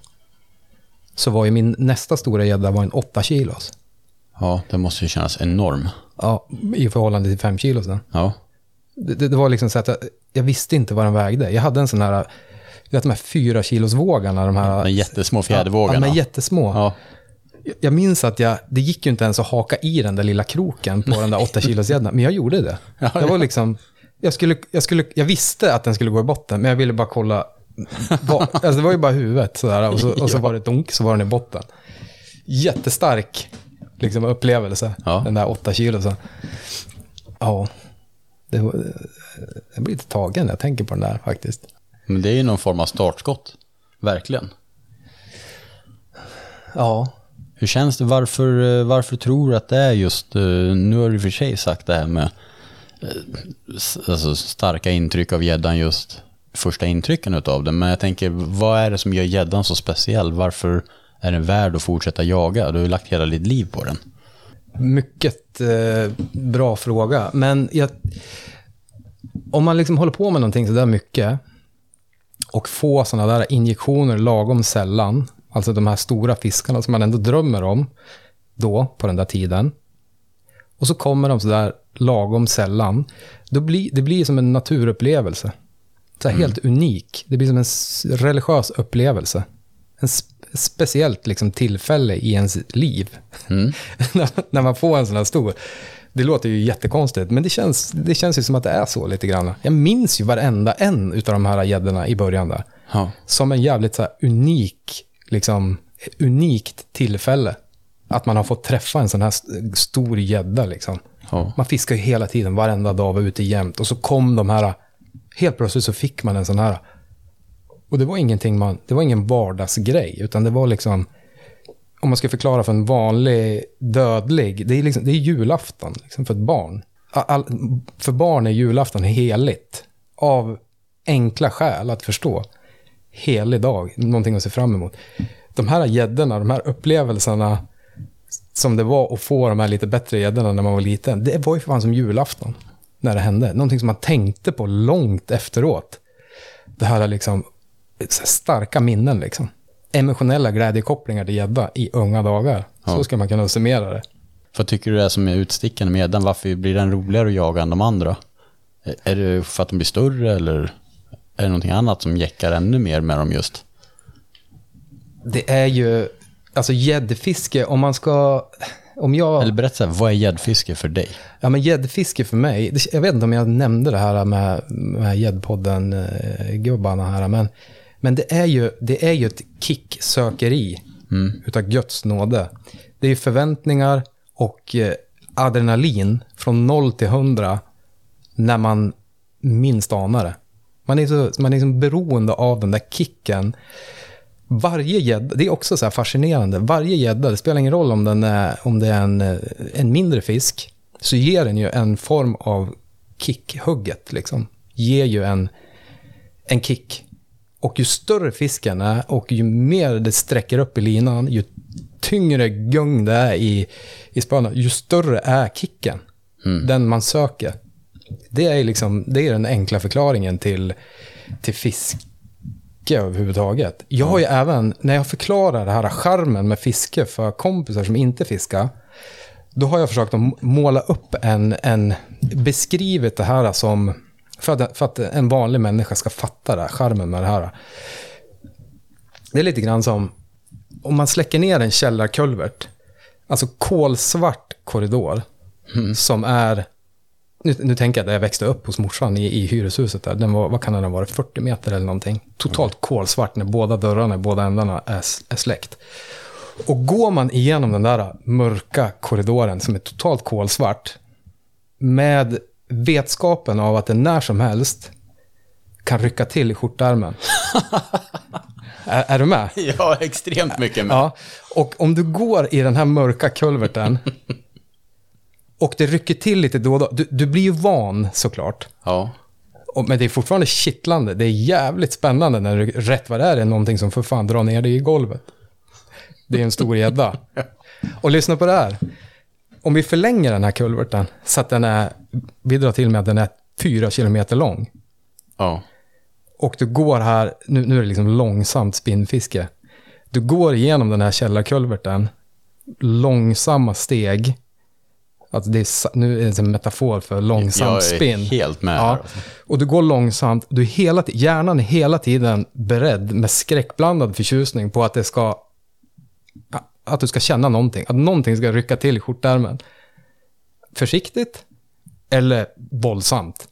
Så var ju min nästa stora gädda var en åtta kilos. Ja, det måste ju kännas enorm. Ja, i förhållande till fem kilosen. Ja, Det, det, var liksom så att jag, jag visste inte vad den vägde. Jag hade en sån här, du vet de här fyra kilos vågarna, de här... de jättesmå Ja, fjädervågorna. de jättesmå. Ja, Jag minns att jag, det gick ju inte ens att haka i den där lilla kroken på den där 8 kilos gäddan, men jag gjorde det. Ja, Jag var liksom, jag, skulle, jag, skulle, jag visste att den skulle gå i botten, men jag ville bara kolla. Vad, alltså det var ju bara huvudet sådär, och så, och så var det dunk, så var den i botten. Jättestark liksom, upplevelse, Ja. den där 8 kilosen. Ja, det, jag blir lite tagen när jag tänker på den där faktiskt. men det är ju någon form av startskott. Verkligen. Ja, Hur känns det? Varför, eh, varför tror du att det är just, eh, nu har du för sig sagt det här med eh, alltså starka intryck av gäddan just första intrycken utav den. Men jag tänker, vad är det som gör gäddan så speciell? Varför är den värd att fortsätta jaga? Du har ju lagt hela ditt liv på den. Mycket eh, bra fråga. Men jag, om man liksom håller på med någonting sådär mycket och får sådana där injektioner lagom sällan, alltså de här stora fiskarna som man ändå drömmer om då, på den där tiden, och så kommer de sådär lagom sällan, då blir, det blir som en naturupplevelse. Så här Helt unik. Det blir som en religiös upplevelse. En sp- speciellt liksom tillfälle i ens liv. när, när man får en sån här stor. Det låter ju jättekonstigt, men det känns, det känns ju som att det är så lite grann. Jag minns ju varenda en av de här gäddorna i början där. Ja. Som en jävligt så unik, liksom, unikt tillfälle. Att man har fått träffa en sån här st- stor gädda liksom. Ja. Man fiskar ju hela tiden, varenda dag, var ute jämt. Och så kom de här, helt plötsligt så fick man en sån här. Och det var ingenting man, det var ingen vardagsgrej, utan det var liksom, om man ska förklara för en vanlig dödlig, det är, liksom, det är julafton liksom, för ett barn. All, för barn är julafton heligt. Av enkla skäl att förstå. Helig dag, någonting att se fram emot. De här gäddorna, de här upplevelserna som det var att få de här lite bättre gäddorna när man var liten, det var ju för fan som julafton när det hände. Någonting som man tänkte på långt efteråt. Det här är liksom starka minnen liksom. Emotionella glädjekopplingar till gädda i unga dagar. Så Ja. ska man kunna summera det. Vad tycker du är som är utstickande med gäddan? Varför blir den roligare att jaga än de andra? Är- det för att de blir större eller är det någonting annat som jäckar ännu mer med dem just? Det är ju, alltså gäddfiske, om man ska, om jag... Eller berätta, så vad är gäddfiske för dig? Ja, men gäddfiske för mig, det, jag vet inte om jag nämnde det här med, med gäddpodden-gubbarna här, men, men det, är ju, det är ju ett kicksökeri utav Guds nåde. Det är ju förväntningar och eh, adrenalin från noll till hundra när man minst anar det. Man är så man är liksom beroende av den där kicken. Varje gädda, det är också så här fascinerande, varje gädda, det spelar ingen roll om, den är, om det är en, eh, en mindre fisk, så ger den ju en form av kickhugget. Liksom. Ger ju en, en kick. Och ju större fisken är och ju mer det sträcker upp i linan, ju tyngre gung det är i, i spöna, ju större är kicken. Den man söker. Det är, liksom, det är den enkla förklaringen till, till fiske överhuvudtaget. Jag har ju även, när jag förklarar det här charmen med fiske för kompisar som inte fiskar, då har jag försökt att måla upp en, en beskrivit det här som, för att, för att en vanlig människa ska fatta det här, charmen med det här. Det är lite grann som, om man släcker ner en källarkulvert, alltså kolsvart korridor, som är nu, nu tänker jag där jag växte upp hos morsan i, i hyreshuset där. Den var, vad kan den ha varit, 40 meter eller någonting. Totalt kolsvart när båda dörrarna, båda ändarna är, är släckt. Och går man igenom den där mörka korridoren som är totalt kolsvart med vetskapen av att den när som helst kan rycka till i skjortärmen. är, är du med? Ja, extremt mycket med. Ja, och om du går i den här mörka kulverten och det rycker till lite då och då. Du, du blir ju van såklart. Ja. Och, men det är fortfarande kittlande. Det är jävligt spännande när det rätt vad det är, är någonting som för fan drar ner dig i golvet. Det är en stor gädda. Och lyssna på det här. Om vi förlänger den här kulverten så att den är, vi drar till med att den är fyra kilometer lång. Ja. Och du går här, nu, nu är det liksom långsamt spinnfiske. Du går igenom den här källarkulverten, långsamma steg. Alltså det är, nu är det en metafor för långsam Jag är spinn. helt med Ja. Och du går långsamt, du är hela, hjärnan är hela tiden beredd med skräckblandad förtjusning på att det ska, att du ska känna någonting. Att någonting ska rycka till i skjortärmen. Försiktigt eller våldsamt.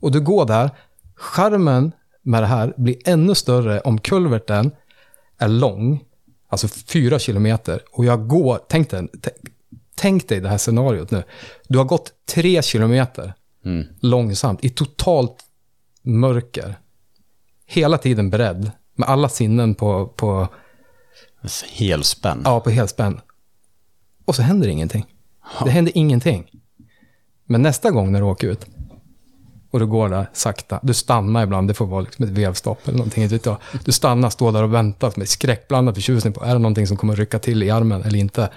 Och du går där, charmen med det här blir ännu större om kulverten är lång, alltså fyra kilometer, och jag går, tänk dig, tänk dig det här scenariot nu. Du har gått tre kilometer Mm. långsamt i totalt mörker. Hela tiden beredd, med alla sinnen på, på, Helspänn. ja, på helspänn. Och så händer ingenting. Det händer ingenting. Men nästa gång när du åker ut och du går där sakta, du stannar ibland, det får vara liksom ett vevstopp eller någonting. Du stannar, står där och väntar med skräckblandad förtjusning på, är det någonting som kommer rycka till i armen eller inte?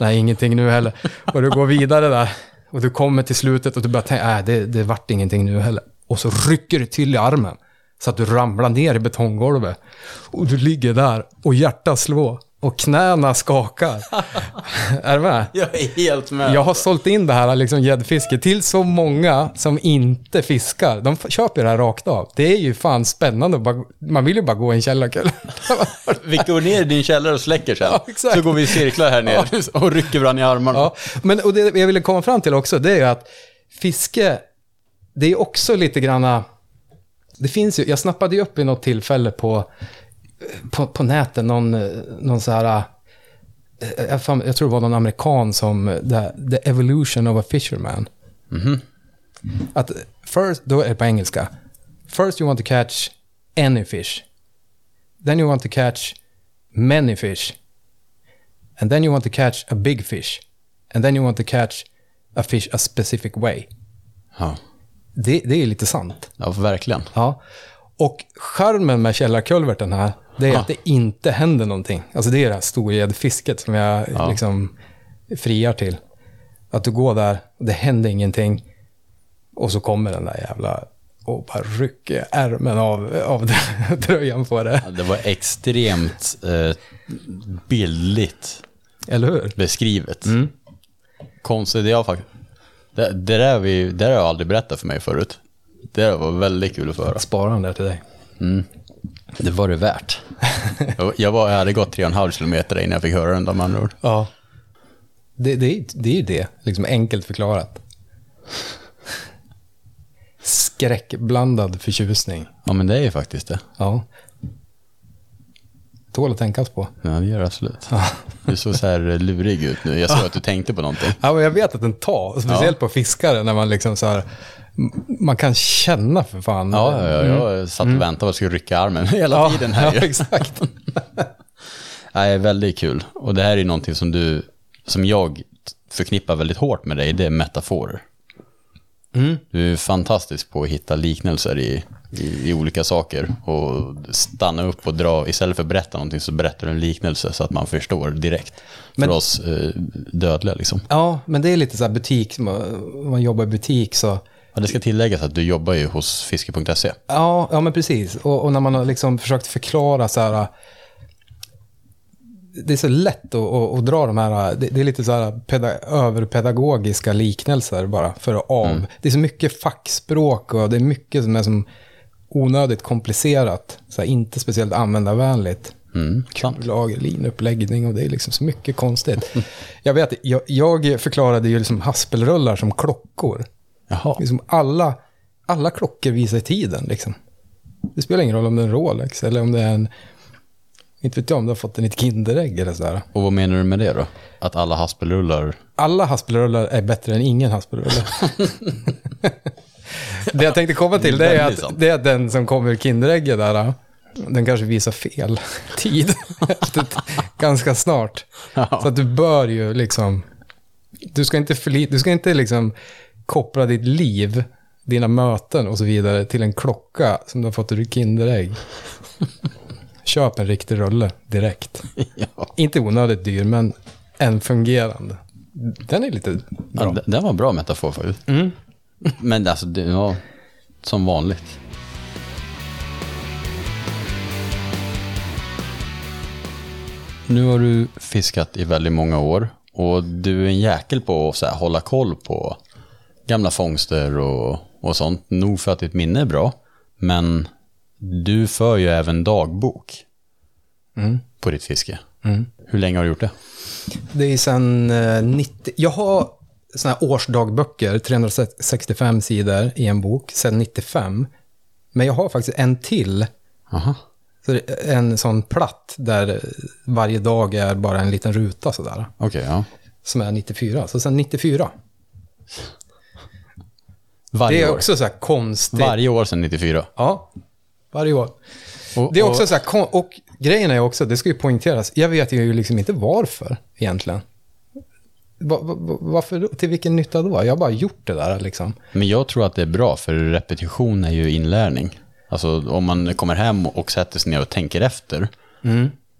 Nej, ingenting nu heller. Och du går vidare där och du kommer till slutet och du börjar tänka, nej, det, det vart ingenting nu heller. Och så rycker det till i armen så att du ramlar ner i betonggolvet. Och du ligger där och hjärtat slår och knäna skakar. är du med? Jag är helt med. Jag har sålt in det här liksom gäddfiske till så många som inte fiskar. De köper det här rakt av. Det är ju fan spännande. man vill ju bara gå i en källarkulle. Vi går ner i din källare och släcker sen. Ja. Så går vi i cirklar här nere och rycker varandra i armarna. ja. Men och det jag ville komma fram till också, det är ju att fiske, det är också lite granna... Det finns ju, jag snappade ju upp i något tillfälle på, på, på nätet någon, någon så här... eh, Jag, tror det var någon amerikan som, the, the evolution of a fisherman. Att first, då är det på engelska. First you want to catch any fish. Then you want to catch many fish. And then you want to catch a big fish. And then you want to catch a fish a specific way. Ja. Det, det är lite sant. ja, verkligen. Ja. Och charmen med källarkulverten här, det är Ja. att det inte händer någonting. Alltså det är det här storgäddfisket som jag Ja. liksom friar till. Att du går där, det händer ingenting. Och så kommer den där jävla och bara rycker ärmen av, av tröjan på det. Ja, Det var extremt eh, billigt Eller hur? beskrivet. Konstigt, jag faktiskt... Det, det, där vi, det där har jag aldrig berättat för mig förut. Det där var väldigt kul att få höra. Spara där till dig. Det var det värt. Jag- var, jag hade gått 3,5 kilometer innan jag fick höra den där med andra ord. Ja. Det, det, är- det är ju det, liksom enkelt förklarat. Skräckblandad förtjusning. Ja, men det är ju faktiskt det. Ja. Tål att tänkas på. Ja, det gör det absolut. Du såg så här lurig ut nu. Jag såg att du tänkte på någonting. Ja, men jag vet att den tar, speciellt på fiskare när man liksom så här, man kan känna för fan. Ja, ja, ja jag satt och väntade på att jag skulle rycka armen hela Ja, tiden här. ja, exakt. Nej, väldigt kul. Och det här är någonting som du, som jag förknippar väldigt hårt med dig, det är metaforer. Mm. Du är fantastisk på att hitta liknelser i, i, i olika saker och stanna upp och dra, istället för att berätta någonting så berättar du en liknelse så att man förstår direkt. Men- för oss eh, dödliga liksom. Ja, men det är lite så här butik, man, man jobbar i butik så... Ja, det ska tilläggas att du jobbar ju hos fiske.se. Ja, ja men precis. Och, och när man har liksom försökt förklara så här... Det är så lätt att, att, att dra de här, det, det är lite så här peda, överpedagogiska liknelser bara för att av. Det är så mycket fackspråk och det är mycket som är som onödigt komplicerat. Så här, inte speciellt användarvänligt. Mm, sant. lager, linuppläggning och det är liksom så mycket konstigt. Jag vet, jag, jag förklarade ju liksom haspelrullar som klockor. Jaha. Liksom alla, alla klockor visar tiden liksom. Det spelar ingen roll om det är en Rolex eller om det är en, inte vet jag om du har fått en ett Kinderägg eller sådär. Och vad menar du med det då? Att alla haspelrullar... Alla haspelrullar är bättre än ingen haspelrulle. det jag tänkte komma till det är, att, det är att den som kommer ur Kinderägget där, den kanske visar fel tid. Ett- Ganska snart. Så att du bör ju liksom, du ska inte, förli, du ska inte liksom koppla ditt liv, dina möten och så vidare till en klocka som du har fått ur Kinderägg. Köp en riktig rulle direkt. ja. Inte onödigt dyr, men en fungerande. Den är lite Ja, bra. det, det var en bra metafor faktiskt. Mm. Men alltså, det var som vanligt. Nu har du fiskat i väldigt många år och du är en jäkel på att här, hålla koll på gamla fångster och, och sånt. Nog för att ditt minne är bra, men du för ju även dagbok Mm. på ditt fiske. Mm. Hur länge har du gjort det? Det är eh, 90... Jag har såna här årsdagböcker, 365 sidor i en bok, sen 95. Men jag har faktiskt en till, Aha. så en sån platt där varje dag är bara en liten ruta sådär, Okej, ja. som är 94. Så sen 94. Varje det är år. också så här konstigt. Varje år sedan 94. Ja, varje år. Och, Det är också så här, och grejen är också, det ska ju poängteras, jag vet ju liksom inte varför egentligen. Va, va, va- varför, då? till vilken nytta då? Jag har bara gjort det där liksom. Men jag tror att det är bra, för repetition är ju inlärning. Alltså om man kommer hem och sätter sig ner och tänker efter,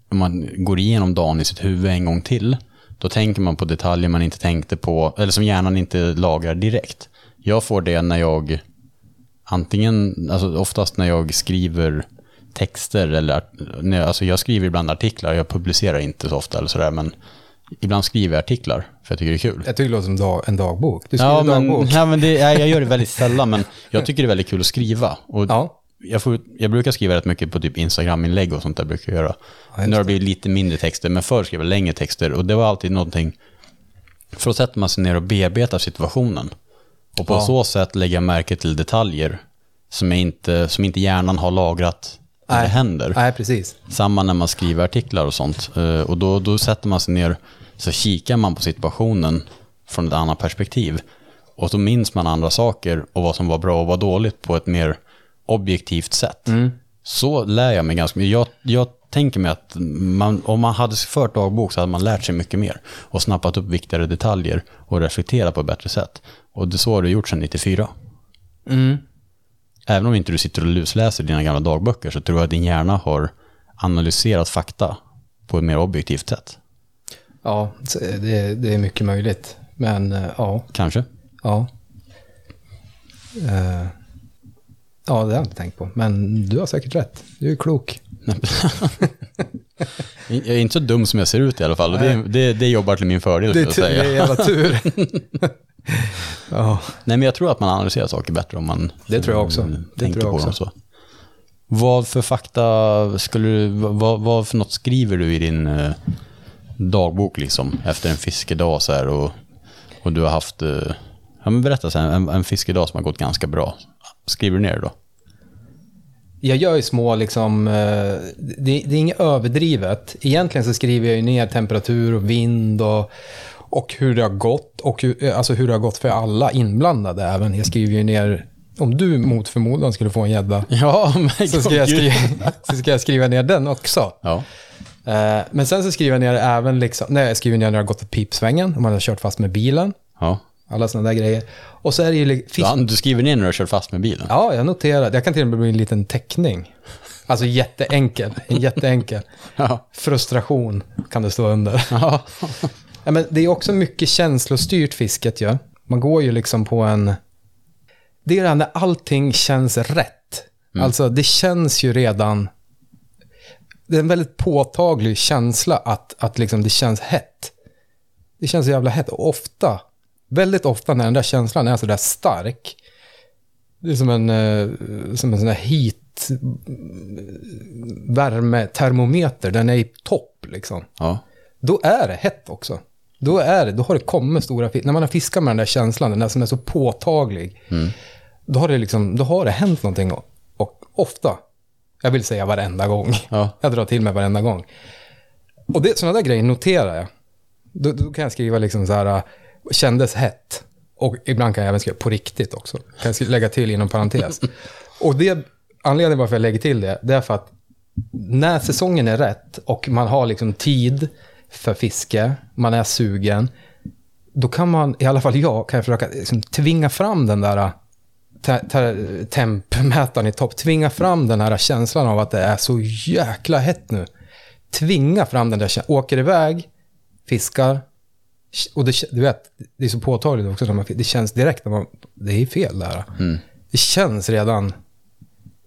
om man går igenom dagen i sitt huvud en gång till, då tänker man på detaljer man inte tänkte på, eller som hjärnan inte lagrar direkt. Jag får det när jag, antingen, alltså oftast när jag skriver texter, eller när jag, alltså jag skriver ibland artiklar, jag publicerar inte så ofta eller sådär, men ibland skriver jag artiklar, för jag tycker det är kul. Jag tycker det låter som dag, en dagbok. Du skriver Ja men, dagbok. ja, men det, jag gör det väldigt sällan, men jag tycker det är väldigt kul att skriva. Och Ja. jag, får, jag brukar skriva rätt mycket på typ Instagram-inlägg och sånt där brukar jag göra. just nu har det blivit lite mindre texter, men förr skrev jag längre texter och det var alltid någonting, för då sätter man sig ner och bearbetar situationen. Och på Ja. så sätt lägga märke till detaljer som, inte, som inte hjärnan har lagrat när Nej. det händer. Nej, precis. Samma när man skriver artiklar och sånt. Eh, Och då, då sätter man sig ner, så kikar man på situationen från ett annat perspektiv. Och så minns man andra saker och vad som var bra och vad dåligt på ett mer objektivt sätt. Så lär jag mig ganska mycket. Jag, jag tänker mig att man, om man hade fört dagbok så hade man lärt sig mycket mer. Och snappat upp viktigare detaljer och reflekterat på ett bättre sätt. Och det så har du gjort sedan 94. Mm. Även om inte du sitter och lusläser dina gamla dagböcker så tror jag att din hjärna har analyserat fakta på ett mer objektivt sätt. Ja, det, det är mycket möjligt. Men eh, ja, Kanske. ja. Eh, ja, det har jag inte tänkt på. Men du har säkert rätt. Du är klok. Jag är inte så dum som jag ser ut i alla fall. Det, det, det jobbar till min fördel, Det det är jävla tur. ja, Nej, men jag tror att man analyserar saker bättre om man Det tror jag också. mm, Det tänker tror jag på dem också. så. Vad för fakta skulle du, vad, vad för något skriver du i din eh, dagbok liksom efter en fiskedag så här och, och du har haft, eh, ja men berätta sen, en, en fiskedag som har gått ganska bra. Skriver du ner det då? Jag gör ju små, liksom, eh, det, det är inget överdrivet. Egentligen så skriver jag ju ner temperatur och vind och, Och hur det har gått och hur, eh, alltså hur det har gått för alla inblandade även. Jag skriver ju ner, om du mot förmodan skulle få en gädda, Ja, så, ska jag skriva, så ska jag skriva ner den också. Ja. Eh, men sen så skriver jag ner även, liksom, nej, jag skriver ner när jag har gått på pipsvängen, om man har kört fast med bilen, ja. Alla sådana där grejer. Och så är det ju. Ja, Du skriver ner när du har kört fast med bilen? Ja, jag noterar. Jag kan till och med bli en liten teckning. Alltså jätteenkel, en jätteenkel. Ja. Frustration kan det stå under. Ja. Men det är också mycket känslostyrt fisket ju. Man går ju liksom på en... Det är det här när allting känns rätt. Alltså det känns ju redan... Det är en väldigt påtaglig känsla att, att liksom det känns hett. Det känns så jävla hett. Och ofta, väldigt ofta när den där känslan är så där stark. Det är som en, eh, som en sån där heat värmetermometer. Den är i topp liksom ja. då är det hett också. Då, är det, då har det kommit stora fiskar. När man har fiskat med den där känslan, den där som är så påtaglig, då, har det liksom, då har det hänt någonting. Och, och ofta, jag vill säga varenda gång, Ja. jag drar till mig varenda gång. Och det, sådana där grejer noterar jag. Då, då kan jag skriva liksom så här, kändes hett. Och ibland kan jag även skriva på riktigt också. Kan jag lägga till inom parentes. Och det, anledningen varför jag lägger till det, det är för att när säsongen är rätt och man har liksom tid för fiske, man är sugen, då kan man, i alla fall jag, kan jag försöka liksom tvinga fram den där te- te- tempmätaren i topp, tvinga fram den här känslan av att det är så jäkla hett nu. Tvinga fram den där känslan, åker iväg, fiskar, och det, du vet, det är så påtagligt också, när man, det känns direkt när man, det är fel där. Det känns redan,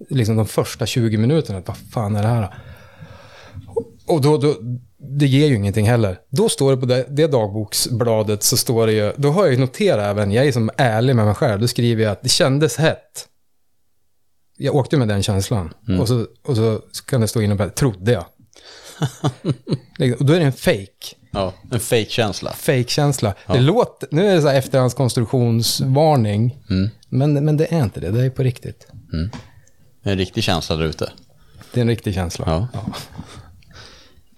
liksom de första 20 minuterna, att vad fan är det här? Och då, då, det ger ju ingenting heller. Då står det på det, det dagboksbladet så står det ju, då har jag ju noterat även, jag är som ärlig med mig själv, då skriver jag att det kändes hett. Jag åkte med den känslan. Och, så, och så kan det stå inom här, trodde jag. Liksom, och då är det en fake. Ja. En fake-känsla. Fake-känsla. Det låter, nu är det så här efterhandskonstruktionsvarning. Men, men det är inte det, det är på riktigt. En riktig känsla där ute. Det är en riktig känsla. Ja.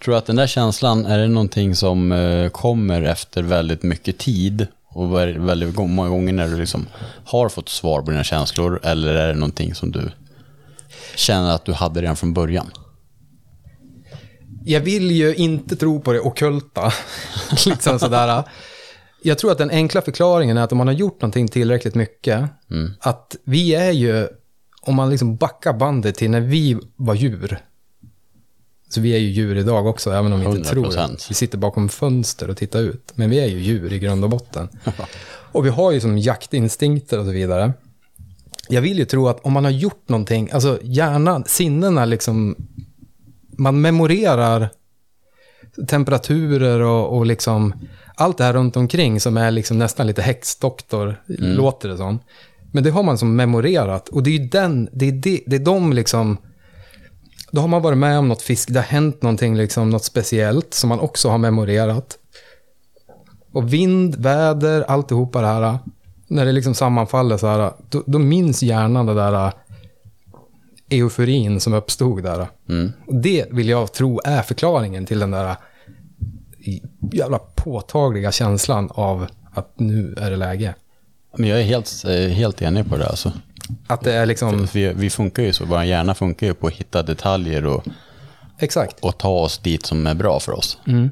Tror du att den där känslan, är det någonting som eh, kommer efter väldigt mycket tid? Och väldigt, många gånger när du liksom har fått svar på dina känslor? Eller är det någonting som du känner att du hade redan från början? Jag vill ju inte tro på det ockulta. liksom sådär. Jag tror att den enkla förklaringen är att om man har gjort någonting tillräckligt mycket, att vi är ju, om man liksom backar bandet till när vi var djur, så vi är ju djur idag också, även om vi inte tror det. 100%. Vi sitter bakom fönster och tittar ut, men vi är ju djur i grund och botten. och vi har ju som jaktinstinkter och så vidare. Jag vill ju tro att om man har gjort någonting, alltså hjärnan, sinnena liksom, man memorerar temperaturer och, och liksom allt det här runt omkring som är liksom nästan lite häxdoktor, låter det som. Men det har man som memorerat och det är ju den, det är, det, det är de liksom, då har man varit med om något fisk, det har hänt någonting liksom, något speciellt som man också har memorerat. Och vind, väder, alltihopa det här, när det liksom sammanfaller så här, då, då minns hjärnan det där euforin som uppstod där. Mm. Det vill jag tro är förklaringen till den där jävla påtagliga känslan av att nu är det läge. Men jag är helt, helt enig på det alltså. Att det är liksom, Vi, vi funkar ju så, vår hjärna funkar ju på att hitta detaljer och, exakt. och ta oss dit som är bra för oss. Mm.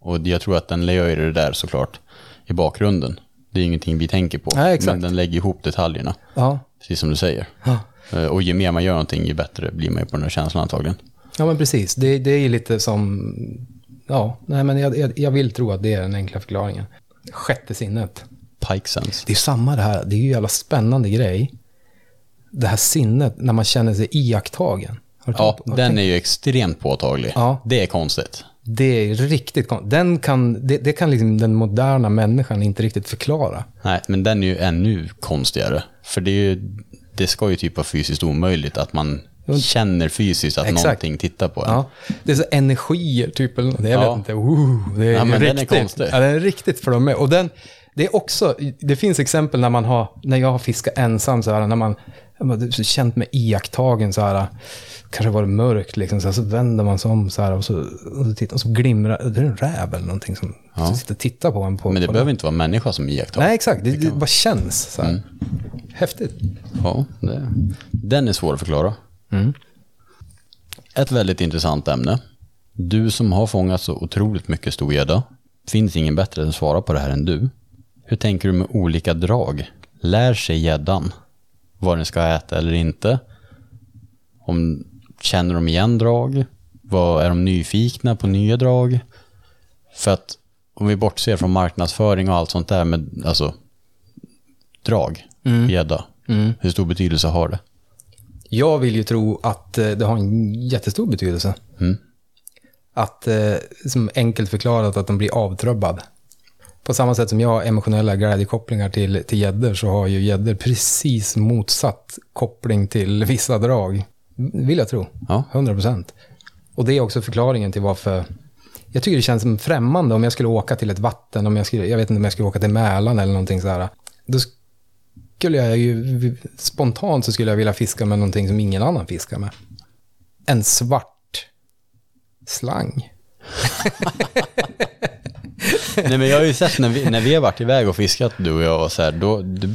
Och jag tror att den gör ju det där såklart i bakgrunden. Det är ingenting vi tänker på, Nej, men den lägger ihop detaljerna, Ja. precis som du säger. Ja. Eh, Och ju mer man gör någonting, ju bättre blir man ju på den här känslan antagligen. ja, men precis. Det, det är ju lite som, ja, nej men jag, jag, vill tro att det är den enkla förklaringen. Sjätte sinnet. Pike sense. Det är samma det här, det är ju en jävla spännande grej. Det här sinnet när man känner sig iakttagen. Ja, den tänkt- är ju extremt påtaglig. Ja. Det är konstigt. Det är riktigt kon- den kan, det, det kan liksom den moderna människan inte riktigt förklara. Nej, men den är ju ännu konstigare. För det, är ju, det ska ju typ vara fysiskt omöjligt att man känner fysiskt att Exakt. någonting tittar på en. Ja, det är så energier typ, eller något. jag Ja. vet inte. Uh, det är Ja, men den är riktigt, konstig. Ja, den är riktigt flummig. Och den, det är också, det finns exempel när man har, när jag har fiskat ensam så här, när man jag bara, så känt mig iakttagen så här. Kanske var det mörkt liksom, så, så vänder man sig om så här och så, och så, tittar, och så glimrar, det är en räv eller någonting som, som sitter och tittar på en. På, Men det på behöver inte vara människa som iakttar. Nej, exakt. Det, det bara känns så här. Häftigt. Ja, det, den är svår att förklara. Mm. Ett väldigt intressant ämne. Du som har fångat så otroligt mycket storgädda. Finns ingen bättre att svara på det här än du. Hur tänker du med olika drag? Lär sig gäddan vad den ska äta eller inte? Om, känner de igen drag? Vad, är de nyfikna på nya drag? För att om vi bortser från marknadsföring och allt sånt där med alltså, drag, gädda, hur stor betydelse har det? Jag vill ju tro att eh, det har en jättestor betydelse. Mm. Att, eh, som enkelt förklarat, att de blir avtrubbad. På samma sätt som jag har emotionella glädjekopplingar till till gäddor så har ju gäddor precis motsatt koppling till vissa drag. Vill jag tro. Ja. 100 procent. Och det är också förklaringen till varför jag tycker det känns som främmande om jag skulle åka till ett vatten, om jag, skulle, jag vet inte om jag skulle åka till Mälaren eller någonting så här. Då skulle jag ju, spontant så skulle jag vilja fiska med någonting som ingen annan fiskar med. En svart slang. Nej men jag har ju sett när vi, när vi har varit iväg och fiskat du och jag och så här, då, du,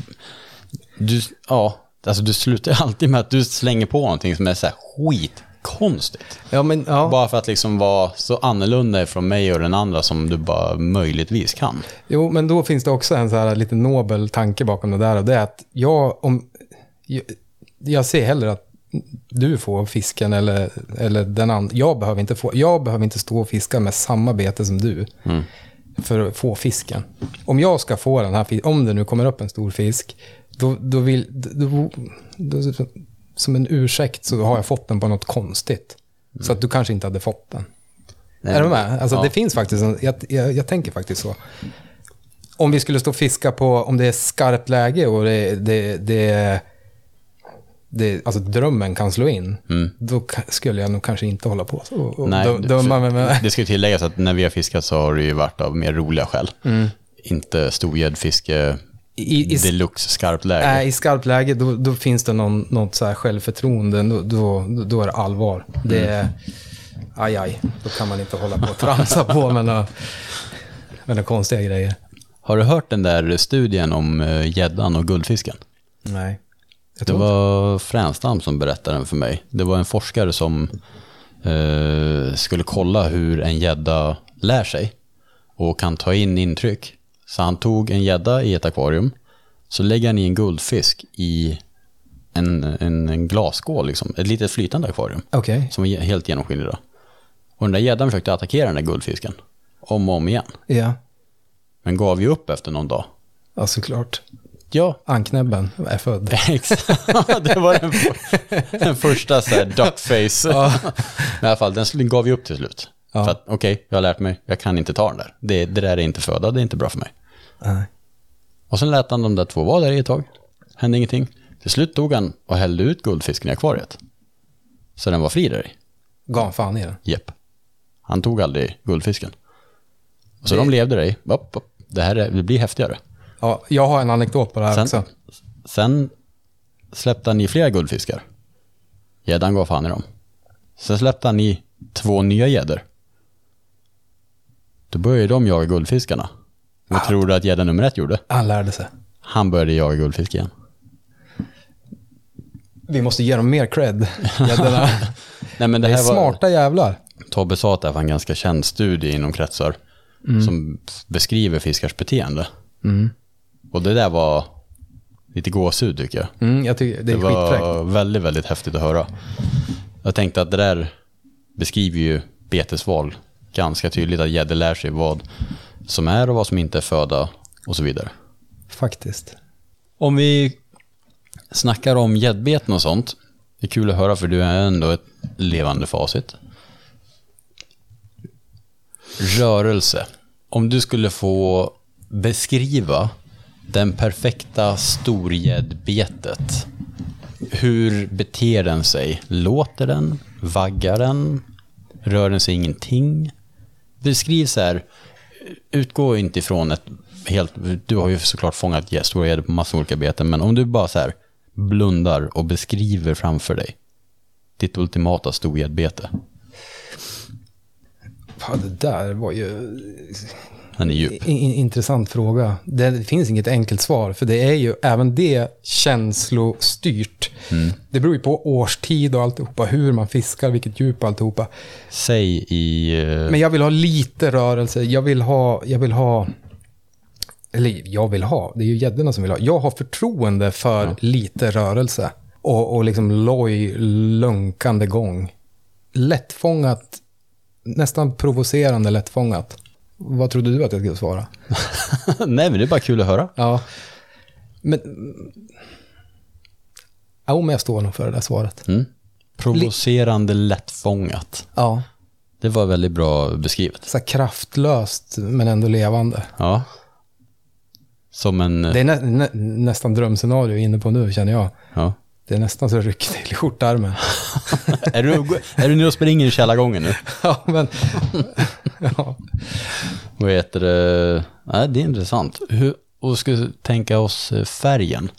du, ja, alltså du slutar alltid med att du slänger på någonting som är så här skitkonstigt. Ja, men ja. Bara för att liksom vara så annorlunda från mig och den andra som du bara möjligtvis kan. Jo, men då finns det också en så här lite nobel tanke bakom det där. Och det är att jag, om, jag, jag ser hellre att du får fisken eller, eller den andra. Jag behöver, inte få, jag behöver inte stå och fiska med samma bete som du för att få fisken. Om jag ska få den här fisken, om det nu kommer upp en stor fisk, då, då vill... Då, då, som en ursäkt så har jag fått den på något konstigt. Så att du kanske inte hade fått den. Nej, Är du med? Alltså, ja. Det finns faktiskt, en, jag, jag, jag tänker faktiskt så. Om vi skulle stå och fiska på, om det är skarpt läge och det, det, det, det alltså drömmen kan slå in, då ka- skulle jag nog kanske inte hålla på så och Mm. Nej, dö- döma mig med... Det ska tilläggas att när vi har fiskat så har det ju varit av mer roliga skäl. Inte storgäddfiske I, i, deluxe skarpt läge. nej, I skarpt läge, då, då finns det någon, något så här självförtroende, då, då, då är det allvar. Det Mm. är, aj, aj, då kan man inte hålla på och tramsa på med några, med några konstiga grejer. Har du hört den där studien om eh, gäddan och guldfisken? Nej. Jag Det var Fränstam som berättade den för mig. Det var en forskare som eh, skulle kolla hur en gädda lär sig och kan ta in intryck. Så han tog en gädda i ett akvarium, så lägger han i en guldfisk i en, en, en glasskål, liksom, ett litet flytande akvarium Okej, som ge- helt genomskinlig. då. Och den där gäddan försökte attackera den där guldfisken om och om igen, ja. men gav ju upp efter någon dag. Ja, såklart. Ja, Anknäbben är född. Exakt, det var den, för, den första så här duckface. Men i alla fall, den gav ju upp till slut. Ja. För att okej, jag har lärt mig, jag kan inte ta den där. Det, det där är inte föda, det är inte bra för mig. Nej. Och sen lät han de där två vara där i ett tag. Hände ingenting. Till slut tog han och hällde ut guldfisken i akvariet. Så den var fri där i. Gav han fan i den. Jepp. Han tog aldrig guldfisken. Så Det- de levde där i. Det här är, det blir häftigare. Ja, jag har en anekdot på det här Sen, också. sen släppte han i flera guldfiskar. Gäddan gav fan i dem. Sen släppte han i två nya gäddor. Då började de jaga guldfiskarna. Vad tror du att gädda nummer ett gjorde? Han lärde sig. Han började jaga guldfisk igen. Vi måste ge dem mer cred. gäddorna. Nej, men det, det är var, smarta jävlar. Tobbe sa att det här var en ganska känd studie inom kretsar som beskriver fiskars beteende. Och det där var lite gåshud tycker jag. Mm, jag tycker det Det är skitfräckt. var väldigt, väldigt häftigt att höra. Jag tänkte att det där beskriver ju betesval ganska tydligt, att gäddor lär sig vad som är och vad som inte är föda och så vidare. Faktiskt. Om vi snackar om gäddbeten och sånt, det är kul att höra för du är ändå ett levande facit. Rörelse. Om du skulle få beskriva den perfekta storgäddbetet. Hur beter den sig? Låter den? Vaggar den? Rör den sig ingenting? Beskriv så här, utgå inte ifrån ett helt, du har ju såklart fångat stora gäddor på massor olika beten, men om du bara så här blundar och beskriver framför dig ditt ultimata storgäddbete? Ja, det där var ju den är djup. intressant fråga. Det finns inget enkelt svar, för det är ju även det känslostyrt. Det beror ju på årstid och alltihopa, hur man fiskar, vilket djup och alltihopa. Säg i... eh, Men jag vill ha lite rörelse. Jag vill ha, jag vill ha, eller jag vill ha, det är ju gäddorna som vill ha. Jag har förtroende för lite rörelse. Och, och liksom loj, lunkande gång. Lättfångat, nästan provocerande lättfångat. Vad trodde du att jag skulle svara? Nej, men det är bara kul att höra. Ja, men... Ja, men jag står nog för det där svaret. Mm. Provocerande lättfångat. Ja, Det var väldigt bra beskrivet. så kraftlöst men ändå levande. Ja. Som en... Det är nä, nä, nästan drömscenario inne på nu, känner jag. Ja. Det är nästan så det rycker till i skjortärmen. är, du, är du nu och springer i källargången nu? ja, men... ja. Vad heter det? Nej, det är intressant. Hur, och ska tänka oss eh, färgen.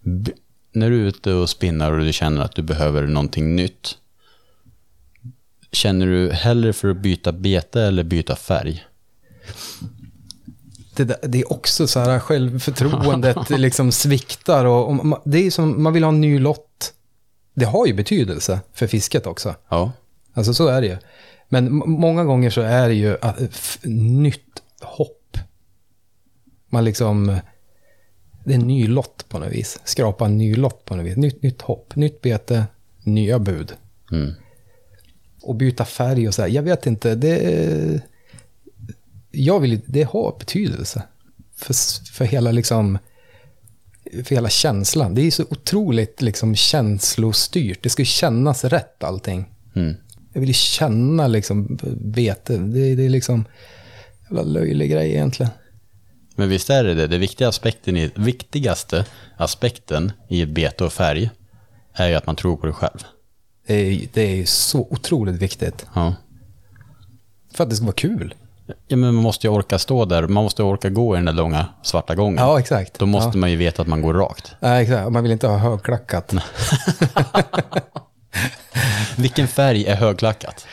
B- när du är ute och spinnar och du känner att du behöver någonting nytt. Känner du hellre för att byta bete eller byta färg? Det, det är också så här självförtroendet liksom sviktar och, och det är som, man vill ha en ny lott. Det har ju betydelse för fisket också. Ja. Alltså så är det ju. Men många gånger så är det ju att, f- nytt hopp. Man liksom, det är en ny lott på något vis. Skrapa en ny lott på något vis. Nytt, nytt hopp, nytt bete, nya bud. Mm. Och byta färg och så här. Jag vet inte, det... Jag vill det har betydelse. För, för hela liksom... För hela känslan. Det är så otroligt liksom känslostyrt. Det ska kännas rätt allting. Mm. Jag vill ju känna liksom vete. Det, det är liksom... Jävla löjlig grej egentligen. Men visst är det det. Det viktiga aspekten i, viktigaste aspekten i ett bete och färg är ju att man tror på det själv. Det är, det är så otroligt viktigt. Ja. För att det ska vara kul. Ja, men man måste ju orka stå där. Man måste orka gå i den där långa svarta gången. Ja, exakt. Då måste ja. man ju veta att man går rakt. Ja, exakt. Man vill inte ha högklackat. Vilken färg är högklackat?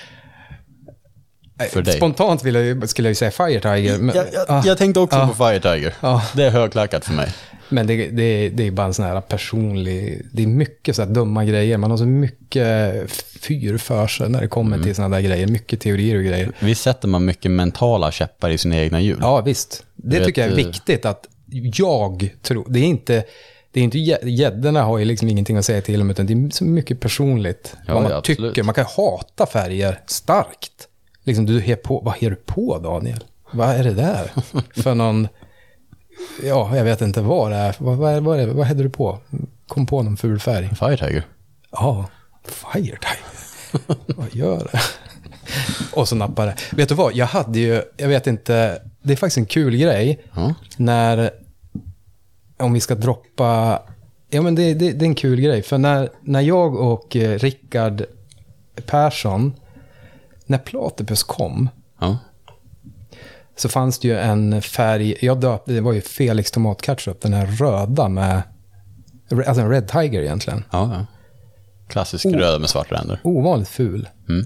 För dig. Spontant vill jag, ju- skulle jag ju säga Fire Tiger. Men, Jag, jag, ah, jag tänkte också Ja. på Fire Tiger. Ja. Det är högklackat för mig. men det, det, det är bara en sån här personlig... Det är mycket så här dumma grejer. Man har så mycket fyr för sig när det kommer Mm. till såna där grejer. Mycket teorier och grejer. Visst sätter man mycket mentala käppar i sina egna hjul? Ja, visst. Det vet, tycker jag är eh, viktigt att jag tror... Det är inte... Det är inte gä- gäddorna har ju liksom ingenting att säga till om, utan det är så mycket personligt. Ja, vad man ja, absolut. tycker. Man kan hata färger starkt. Liksom, du är på, vad är du på, Daniel? Vad är det där? För någon... Ja, jag vet inte vad det är. Vad, vad, vad, vad häller du på? Kom på någon ful färg. Fire Tiger? Ja, Fire Tiger. Vad gör det? Och så nappar det. Vet du vad, jag hade ju, jag vet inte, det är faktiskt en kul grej Ja. när, om vi ska droppa, ja men det, det, det är en kul grej. För när, när jag och eh, Rickard Persson, när Platypus kom, Ja. så fanns det ju en färg, jag döpte, det var ju Felix tomatketchup, den här röda med, alltså en Red Tiger egentligen. ja, ja. Klassisk Oh. röd med svarta ränder. Ovanligt ful. Mm.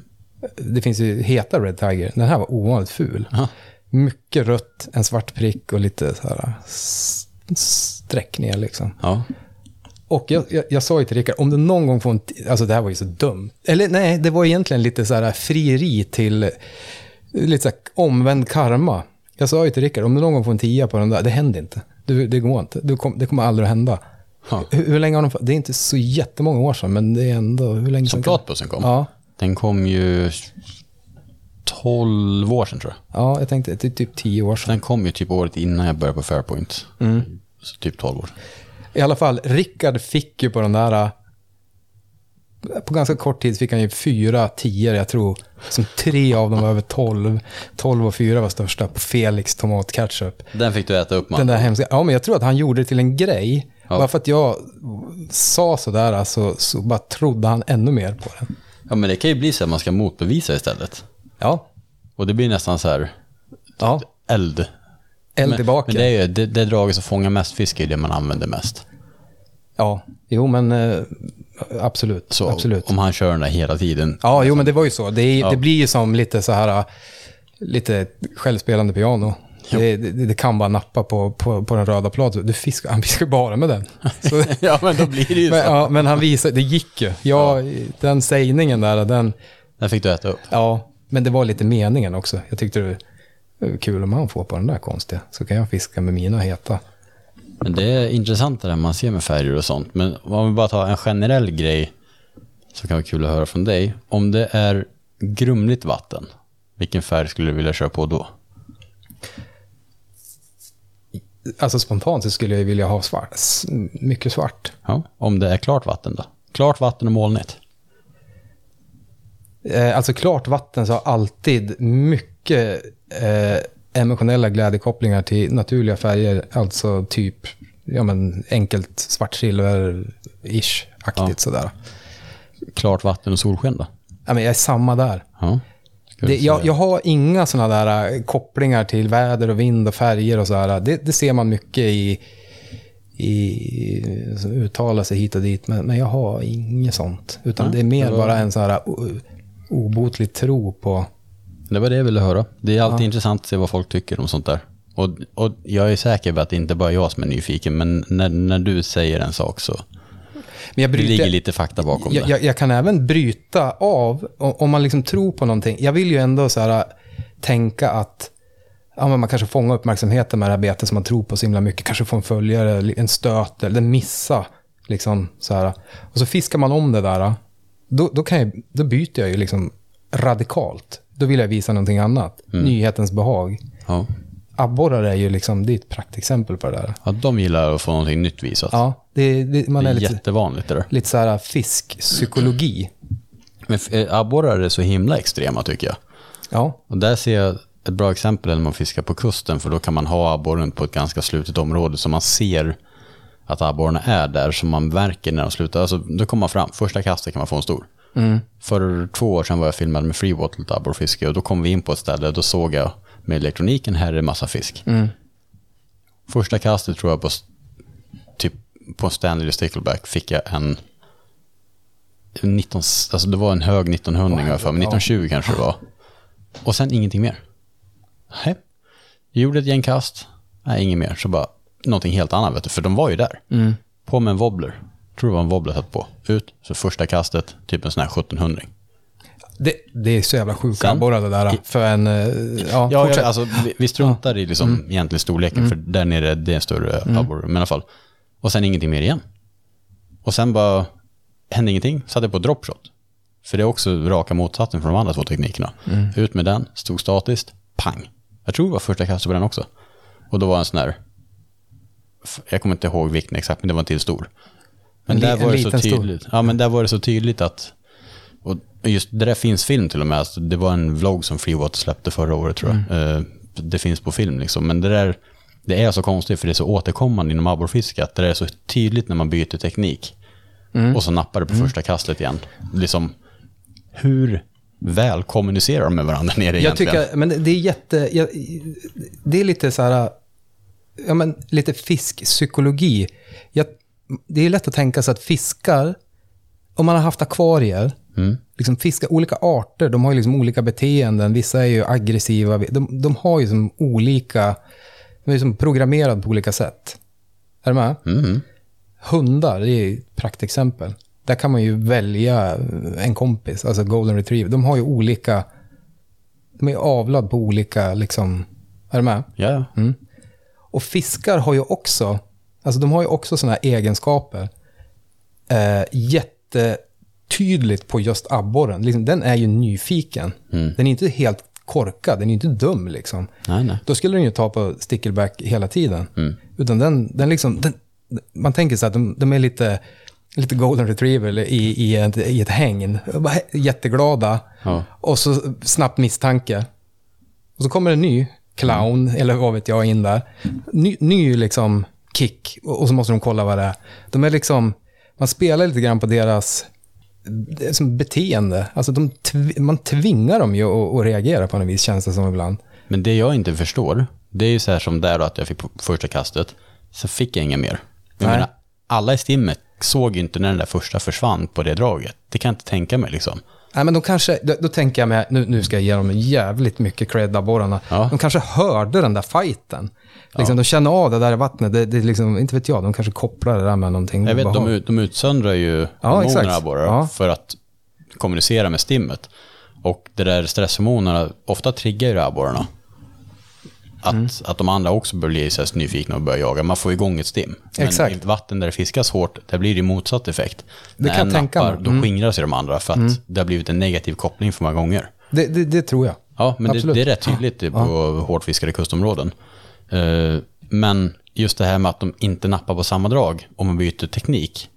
Det finns ju heta Red Tiger. Den här var ovanligt ful. Ja. Mycket rött, en svart prick och lite så här streck ner liksom. Ja. Och jag, jag, jag sa ju till Rickard, om du någon gång får en... Alltså det här var ju så dumt. Eller nej, det var egentligen lite så här frieri till... Lite så här omvänd karma. Jag sa ju till Rickard, om du någon gång får en tia på den där, det händer inte. Du, det går inte. Du kom, det kommer aldrig att hända. Ja. Hur, hur länge har de... Det är inte så jättemånga år sedan, men det är ändå... Hur länge Som sedan? platbussen kom? Ja. Den kom ju 12 år sedan tror jag. Ja, jag tänkte det är typ tio år sedan. Den kom ju typ året innan jag började på Fairpoint. Så typ 12 år. I alla fall, Rickard fick ju på den där... På ganska kort tid fick han ju fyra tior, jag tror. Som tre av dem var över 12. 12 och fyra var största på Felix tomatketchup. Den fick du äta upp man. Den där hemska... Ja, men jag tror att han gjorde det till en grej. Ja. Bara för att jag sa sådär, alltså, så bara trodde han ännu mer på den. Ja men det kan ju bli så att man ska motbevisa istället. Ja, Och det blir nästan så här ja. eld. Eld men, tillbaka. Men det är ju det, det draget som fångar mest fisk är det man använder mest. Ja, jo men eh, absolut. Så absolut. om han kör den där hela tiden. Ja, jo men det var ju så. Det, är- det blir ju som lite så här, lite självspelande piano. Det, det, det kan bara nappa på, på, på den röda platen. Du fiskar, han fiskar bara med den. Så, ja, men då blir det ju men, så. ja, men han visar, det gick ju. Ja, Den sägningen där, den, Den fick du äta upp. ja, men det var lite meningen också. Jag tyckte var kul om han får på den där konstiga. Så kan jag fiska med mina heta. Men det är intressant det där man ser med färger och sånt. Men om vi bara tar en generell grej så kan vara kul att höra från dig. Om det är grumligt vatten, vilken färg skulle du vilja köra på då? Alltså spontant så skulle jag vilja ha svart. Mycket svart. Ja, om det är klart vatten då? Klart vatten och molnigt. Eh, alltså klart vatten så har alltid mycket emotionella glädjekopplingar till naturliga färger. Alltså typ ja, men enkelt svartsilver-ish-aktigt Ja. sådär. Klart vatten och solsken då? Ja, men jag är samma där. Ja. Det, jag, jag har inga sådana där eh, kopplingar till väder och vind och färger och sådär. Det, det ser man mycket i, i som uttalar sig hit och dit. Men, men jag har inget sånt. Utan Ja, det är mer det var- bara en sån här obotlig tro på... Det var det jag ville höra. Det är alltid intressant att se vad folk tycker om sånt där. Och, och jag är säker på att det inte bara är jag som är nyfiken, men när, när du säger en sak så Men jag det bryter, ligger lite fakta bakom jag, det. jag, jag kan även bryta av, om man liksom tror på någonting. Jag vill ju ändå så här, tänka att ja, man kanske fångar uppmärksamheten med det här betet som man tror på så himla mycket. Kanske få en följare, en stöt eller missa. Liksom, så här. Och så fiskar man om det där. Då, då, kan jag, då byter jag ju liksom radikalt. Då vill jag visa någonting annat. Nyhetens behag. Ja. Abborrar är ju liksom, det är ett praktexempel på det där. ja, de gillar att få någonting nytt visat. Ja, det, det, man det är är lite, jättevanligt det där. lite så här fiskpsykologi. Men eh, abborrar är så himla extrema tycker jag. Ja, Och där ser jag ett bra exempel när man fiskar på kusten, för då kan man ha abborren på ett ganska slutet område, så man ser att abborrarna är där, så man märker när de slutar. Alltså, då kommer man fram, första kastet kan man få en stor. För två år sedan var jag filmad med freewater abborrfiske och då kom vi in på ett ställe, då såg jag med elektroniken, här är det massa fisk. Första kastet tror jag på, typ på en Stanley Stickleback fick jag en 19, alltså det var en hög 1900 Åh, ungefär, men ja. 1920 kanske det var. Och sen ingenting mer. Nej. Jag gjorde ett gäng kast, nej inget mer. Så bara någonting helt annat vet du, för de var ju där. På med en wobbler. Tror det var en wobbler satt på. Ut, så första kastet, typ en sån här 1700 det, det är så jävla sjuka abborrar det där. För en... eh, Ja, Ja, fortsätt. ja alltså, vi, vi struntar i liksom egentligen storleken, för där nere det är en större abborre. Men i alla fall. Och sen ingenting mer igen. Och sen bara hände ingenting, satte på dropshot. För det är också raka motsatsen från de andra två teknikerna. Ut med den, stod statiskt, pang. Jag tror det var första kastet på den också. Och då var en sån här, jag kommer inte ihåg vilken exakt, men det var en till stor. Men där var det så stor. tydligt. Ja, men där var det så tydligt att, och just det där finns film till och med. Alltså, det var en vlogg som Freewater släppte förra året tror jag. Mm. Eh, det finns på film liksom. Men det där, det är så konstigt för det är så återkommande inom abborrfiske att det är så tydligt när man byter teknik. Mm. Och så nappar det på första kastet igen. Liksom, hur väl kommunicerar de med varandra nere Jag egentligen? tycker, men det- det är jätte... Jag, det är lite så här... Ja, men lite fiskpsykologi. Jag, det är lätt att tänka sig att fiskar, om man har haft akvarier, Mm. liksom fiskar, olika arter, de har ju liksom olika beteenden. Vissa är ju aggressiva. De, de har ju som olika... De är som programmerade på olika sätt. Är du med? Mm. Hundar, det är ett praktexempel. Där kan man ju välja en kompis, alltså golden retriever. De har ju olika... De är avlad på olika, liksom... Är du med? Ja, ja. Mm. Och fiskar har ju också... Alltså de har ju också sådana här egenskaper. Eh, jättetydligt på just abborren. Liksom, den är ju nyfiken. Den är inte helt korkad, den är inte dum liksom. Nej, nej. Då skulle den ju ta på stickleback hela tiden. Utan den, den liksom, den, man tänker sig att de, de är lite, lite golden retriever i, i, ett, i ett hägn. Jätteglada. Ja. Och så snabbt misstanke. Och så kommer en ny clown, eller vad vet jag, in där. Ny, ny liksom kick. Och, så måste de kolla vad det är. De är liksom, man spelar lite grann på deras som beteende. Alltså de man tvingar dem ju att, att reagera på något vis, känns det som ibland. Men det jag inte förstår, det är ju så här som där då, att jag fick första kastet, så fick jag inga mer. Jag Nej. menar, alla i stimmet såg ju inte när den där första försvann på det draget. Det kan jag inte tänka mig liksom. Nej, men de kanske, då, då tänker jag mig, nu, nu ska jag ge dem jävligt mycket cred abborrarna. Ja. De kanske hörde den där fighten. Liksom, De känner av det där i vattnet. Det, det liksom, inte vet jag, de kanske kopplar det där med någonting. Jag vet, de, ut- de utsöndrar ju Ja, hormoner exakt. abborrar Ja. för att kommunicera med stimmet. Och det där stresshormonerna, ofta triggar ju abborrarna. Att, Mm. att de andra också blir så här nyfikna och börjar jaga. Man får igång ett stim. Men Exakt. i vatten där det fiskas hårt, där blir det motsatt effekt. Det När kan jag en tänka nappar, mig. Mm. då skingras ju de andra för att det har blivit en negativ koppling för många gånger. det, det, det tror jag. Ja, men det, det är rätt tydligt på hårt fiskade kustområden. Eh, men just det här med att de inte nappar på samma drag om man byter teknik.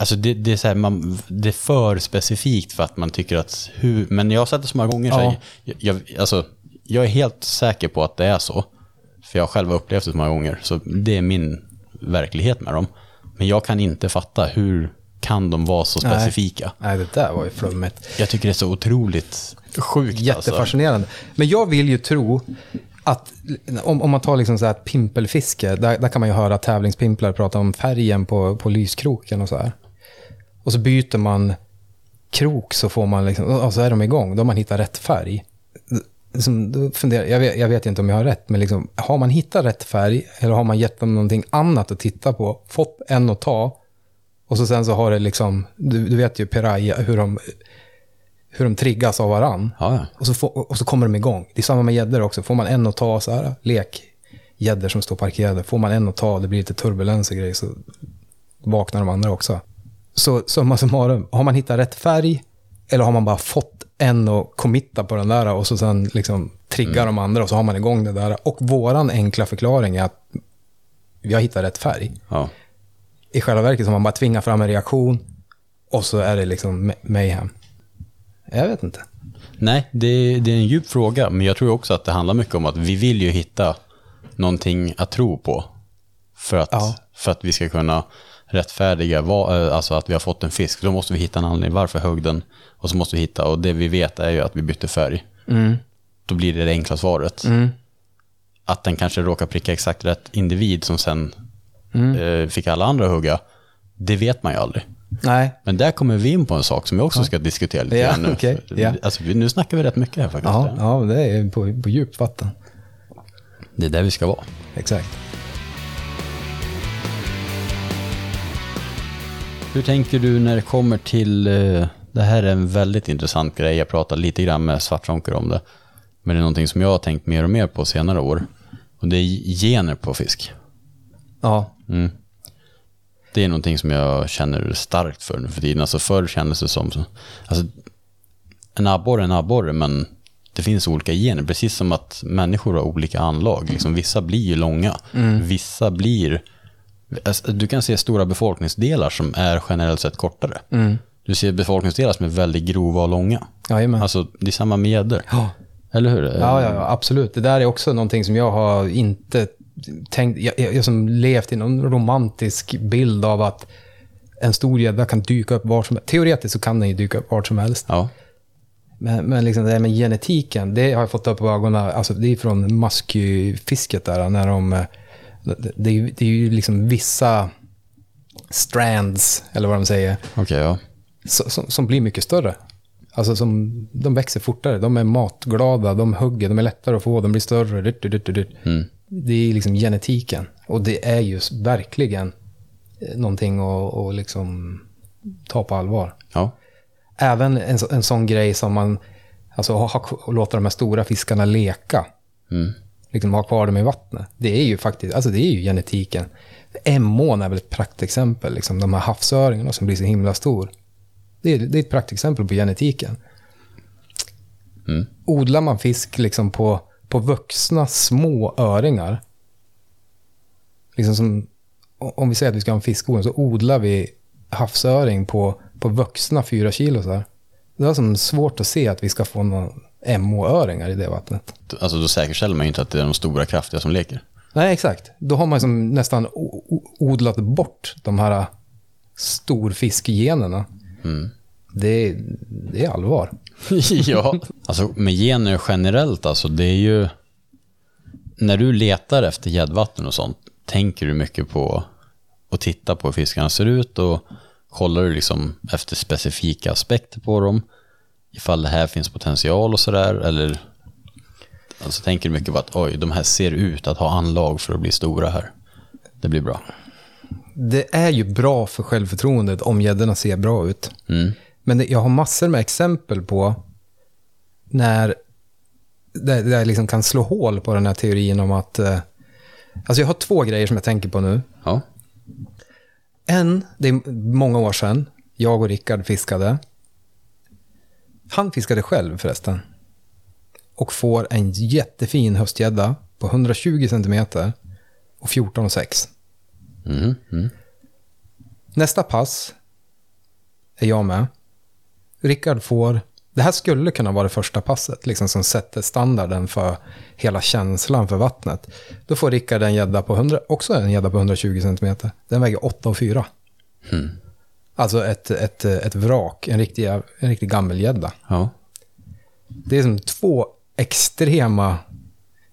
Alltså det, det, är så här, man, det är för specifikt för att man tycker att hur, men jag har sett det så många gånger. Så Ja. här, jag, jag, alltså, jag är helt säker på att det är så. För jag har själv upplevt det många gånger. Så det är min verklighet med dem. Men jag kan inte fatta hur kan de vara så Nej. specifika. Nej, det där var ju flummigt. Jag tycker det är så otroligt sjukt. Alltså. Jättefascinerande. Men jag vill ju tro att om, om man tar liksom så här pimpelfiske, där, där kan man ju höra tävlingspimplar prata om färgen på, på lyskroken och så här. Och så byter man krok så får man liksom, och så är de igång, då har man hittat rätt färg. Liksom, då funderar, jag, vet, jag vet inte om jag har rätt, men liksom, har man hittat rätt färg eller har man gett dem någonting annat att titta på, fått en att ta och så sen så har det liksom, du, du vet ju Piraya, hur de, hur de triggas av varann. Ja, ja. Och så, får, och så kommer de igång. Det är samma med gäddor också. Får man en att ta så här, lek, gäddor som står parkerade. Får man en att ta, det blir lite turbulens och grejer, så vaknar de andra också. Så summa summarum, har man hittat rätt färg eller har man bara fått en att committa på den där och så sen liksom triggar de andra och så har man igång det där. Och våran enkla förklaring är att vi har hittat rätt färg. ja. I själva verket så man bara tvingat fram en reaktion och så är det liksom ma- mayhem. Jag vet inte. Nej, det, det är en djup fråga, men jag tror också att det handlar mycket om att vi vill ju hitta någonting att tro på. För att, Ja. för att vi ska kunna rättfärdiga eh, alltså att vi har fått en fisk. Då måste vi hitta en anledning varför högg den. Och så måste vi hitta, och det vi vet är ju att vi bytte färg. Då blir det det enkla svaret. Att den kanske råkar pricka exakt rätt individ som sen eh, fick alla andra att hugga. Det vet man ju aldrig. Nej, Men där kommer vi in på en sak som vi också ska diskutera lite Ja, grann nu. okej, ja. Alltså, vi- nu snackar vi rätt mycket här faktiskt. ja, ja det är på, på djupt vatten. Det är där vi ska vara. Exakt. Hur tänker du när det kommer till, eh, det här är en väldigt intressant grej, jag pratade lite grann med Svartzonker om det, men det är någonting som jag har tänkt mer och mer på senare år. Och det är gener på fisk. Ja, Mm. Det är någonting som jag känner starkt för nu för tiden. Alltså förr kändes det som, alltså, en abborre är en abborre, men det finns olika gener. Precis som att människor har olika anlag. Liksom, vissa blir långa, vissa blir... Alltså, du kan se stora befolkningsdelar som är generellt sett kortare. Du ser befolkningsdelar som är väldigt grova och långa. jajamän. Alltså, det är samma med gäddor. Ja. Eller hur? Ja, ja, ja, absolut. Det där är också någonting som jag har inte tänkt... Jag, jag, jag som levt i någon romantisk bild av att en stor gädda kan dyka upp var som helst. Teoretiskt så kan den ju dyka upp var som helst. Ja. Men, men liksom det med genetiken, det har jag fått upp ögonen. Alltså det är från muskyfisket där, när de... Det, är, ju- det är ju liksom vissa strands, eller vad de säger, Okej, ja. som, som, blir mycket större. Alltså som, de växer fortare, de är matglada, de hugger, de är lättare att få, de blir större. Dyrt, dyrt, dyrt, dyrt. Det är liksom genetiken. Och det är ju verkligen eh, någonting att, att liksom ta på allvar. Ja. Även en, en sån grej som man, alltså ha, ha, låta de här stora fiskarna leka. Mm. Liksom ha kvar dem i vattnet. Det är ju faktiskt, alltså det är ju genetiken. Emån är väl ett praktexempel, liksom de här havsöringarna som blir så himla stor. Det är, det är ett praktexempel på genetiken. Mm. Odlar man fisk liksom på, på vuxna små öringar, liksom som, om vi säger att vi ska ha en fiskodling, så odlar vi havsöring på, på vuxna fyra kilo. Så här. Det är som svårt att se att vi ska få några MO-öringar i det vattnet. Alltså då säkerställer man ju inte att det är de stora kraftiga som leker. Nej, exakt. Då har man som nästan odlat bort de här storfiskgenerna. Det, är- det är allvar. ja. Alltså med gener generellt alltså, det är ju... När du letar efter gäddvatten och sånt, tänker du mycket på och tittar på hur fiskarna ser ut och kollar du liksom efter specifika aspekter på dem. Ifall det här finns potential och sådär. Eller alltså tänker du mycket på att oj, de här ser ut att ha anlag för att bli stora här. Det blir bra. Det är ju bra för självförtroendet om gäddorna ser bra ut. Mm. Men det, jag har massor med exempel på när det, det liksom kan slå hål på den här teorin om att... Eh, alltså jag har två grejer som jag tänker på nu. Ja. En, det är många år sedan, jag och Rickard fiskade. Han fiskade själv förresten. Och får en jättefin höstgädda på 120 cm och 14,6. Mm. Mm. Nästa pass är jag med. Rickard får... Det här skulle kunna vara det första passet liksom, som sätter standarden för hela känslan för vattnet. Då får Rickard en gädda på 100, också en gädda på 120 cm. Den väger 8,4. Mm. Alltså ett, ett, ett vrak, en riktig, en riktig gammelgädda. Ja. Det är som två extrema...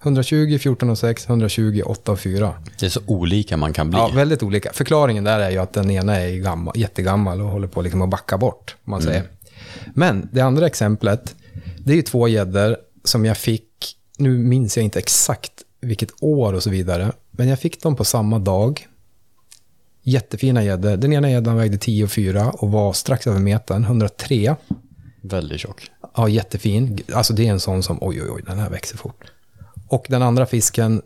120, 14,6, 120, 8,4. Det är så olika man kan bli. Ja, väldigt olika. Förklaringen där är ju att den ena är gammal, jättegammal och håller på liksom att backa bort. Man säger. Men det andra exemplet, det är ju två gäddor som jag fick, nu minns jag inte exakt vilket år och så vidare, men jag fick dem på samma dag. Jättefina gäddor. Den ena gäddan vägde 10,4 och var strax över metern, 103. Väldigt tjock. Ja, jättefin. Alltså det är en sån som, oj, oj, oj, den här växer fort. Och den andra fisken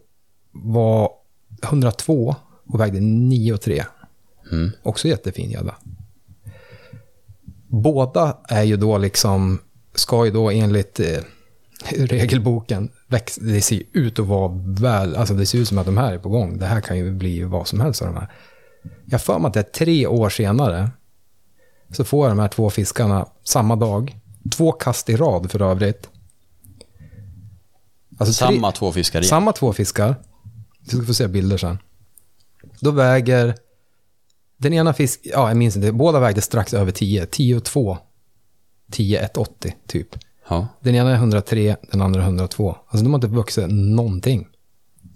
var 102 och vägde 9,3. Mm. Också jättefin gädda. Båda är ju då liksom, ska ju då enligt eh, regelboken, väx, det ser ut att vara väl, alltså det ser ut som att de här är på gång. Det här kan ju bli vad som helst av de här. Jag får mig att det är tre år senare, så får jag de här två fiskarna samma dag. Två kast i rad för övrigt. Alltså tre- Samma två fiskar igen. samma två fiskar. Vi ska få se bilder sen. Då väger... Den ena fisk... Ja, jag minns inte. Båda vägde strax över 10. 10 och 2. 10, 1, 80 typ. Ja. Den ena är 103, den andra är 102. Alltså de har inte vuxit någonting.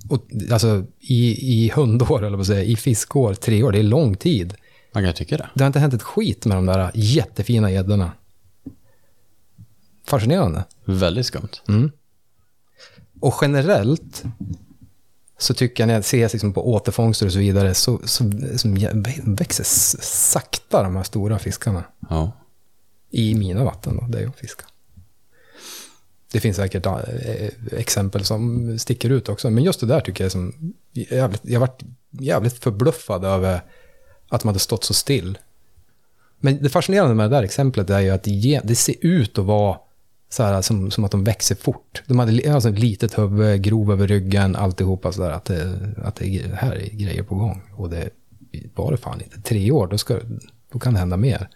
Och, alltså i, i hundår, eller vad säga, i fiskår, tre år, det är lång tid. Man kan tycka det. Det har inte hänt ett skit med de där jättefina gäddorna. Fascinerande. Väldigt skumt. Mm. Och generellt så tycker jag när jag ser liksom på återfångster och så vidare så, så, så växer sakta de här stora fiskarna. Ja. I mina vatten då, där jag fiskar. Det finns säkert eh, exempel som sticker ut också. Men just det där tycker jag som... Jävligt, jag varit jävligt förbluffad över att de hade stått så still. Men det fascinerande med det där exemplet är ju att det, ser ut att vara så här, som, som att de växer fort. De hade alltså ett litet huvud, grov över ryggen, alltihopa sådär. Att det, att det är- här är grejer på gång. Och det var det fan inte. Tre år, då, ska, då kan det hända mer.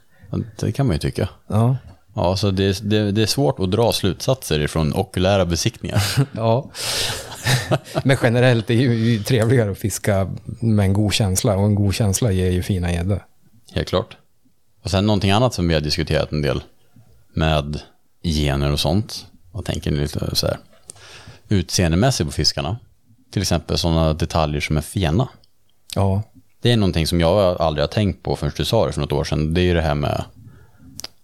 Det kan man ju tycka. Ja. Ja, så det, det, det är svårt att dra slutsatser ifrån okulära besiktningar. Ja. Men generellt är det ju trevligare att fiska med en god känsla. Och en god känsla ger ju fina gäddor. Helt klart. Och sen någonting annat som vi har diskuterat en del med gener och sånt. Och tänker lite så här utseendemässigt på fiskarna. Till exempel sådana detaljer som en fena. Ja. Det är någonting som jag aldrig har tänkt på förrän du sa det för något år sedan. Det är ju det här med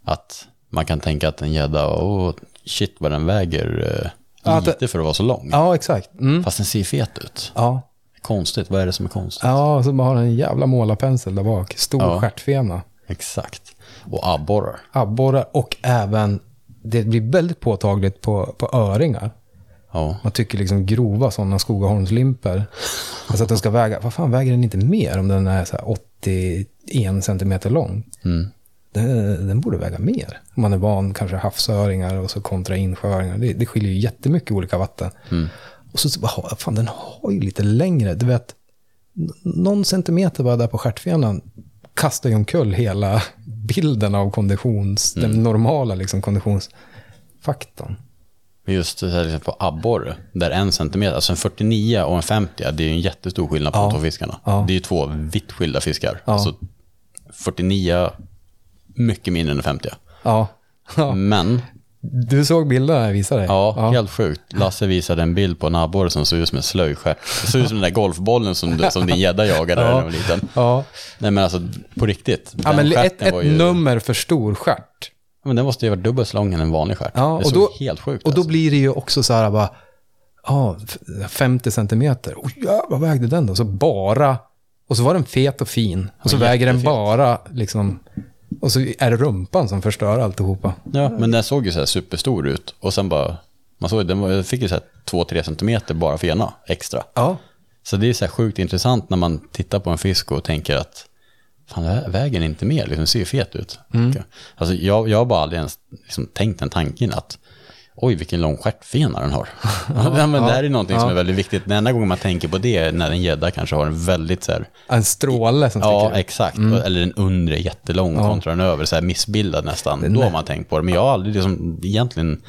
att man kan tänka att en gädda, åh shit vad den väger eh, lite för att vara så lång. Ja, exakt. Mm. Fast den ser fet ut. Ja. Konstigt, vad är det som är konstigt? Ja, så man har en jävla målarpensel där bak. Stor Ja. stjärtfena. Exakt. Och abborrar. Abborrar och även, det blir väldigt påtagligt på, på öringar. Ja. Man tycker liksom grova sådana Skogaholmslimper. Alltså att den ska väga, vad fan väger den inte mer om den är så här 81 centimeter lång? Mm. Den, den borde väga mer. Om man är van kanske havsöringar och så kontra insjööringar. Det, det skiljer ju jättemycket olika vatten. Mm. Och så, bara, fan den har ju lite längre. Du vet, någon centimeter bara där på stjärtfenan kastar ju omkull hela bilden av konditions, den normala liksom konditionsfaktorn. Just det här liksom på abborre, där en centimeter, alltså en 49 och en 50, det är ju en jättestor skillnad på Ja. de två fiskarna. Ja. Det är ju två vitt skilda fiskar. Ja. Alltså 49, mycket mindre än en 50. Ja, ja. Men Du såg bilderna jag visade dig? Ja, helt sjukt. Lasse visade en bild på en abborre som såg ut som en slöjstjärt. Det såg ut som den där golfbollen som, du, som din gädda jagade Ja. när du var liten. Ja, Nej men alltså, på riktigt. ja Den men ett, ett ju- nummer för stor stjärt. Men den måste ju vara dubbelt så lång än en vanlig stjärt. Ja, det och såg då- helt sjukt Och då alltså. blir det ju också så här bara, ja, f- 50 centimeter. Oj, ja, vad vägde den då? Så bara, och så var den fet och fin. Och så Ja, väger den bara liksom, och så är det rumpan som förstör alltihopa. Ja, men den såg ju så här superstor ut. Och sen bara, man såg den var, fick ju så här 2-3 centimeter bara för ena extra. Ja, Så det är så här sjukt intressant när man tittar på en fisk och tänker att fan, väger den inte mer, liksom, den ser ju fet ut. Alltså, jag, jag har bara aldrig ens liksom, tänkt den tanken att oj, vilken lång stjärtfena den har. ja, men det här är någonting som är väldigt viktigt. Den enda gången man tänker på det är när en gädda kanske har en väldigt så här, en stråle som Ja, sticker ut. exakt. Eller en undre jättelång kontra den över, så här missbildad nästan. Då har man tänkt på det. Men jag har aldrig liksom, egentligen,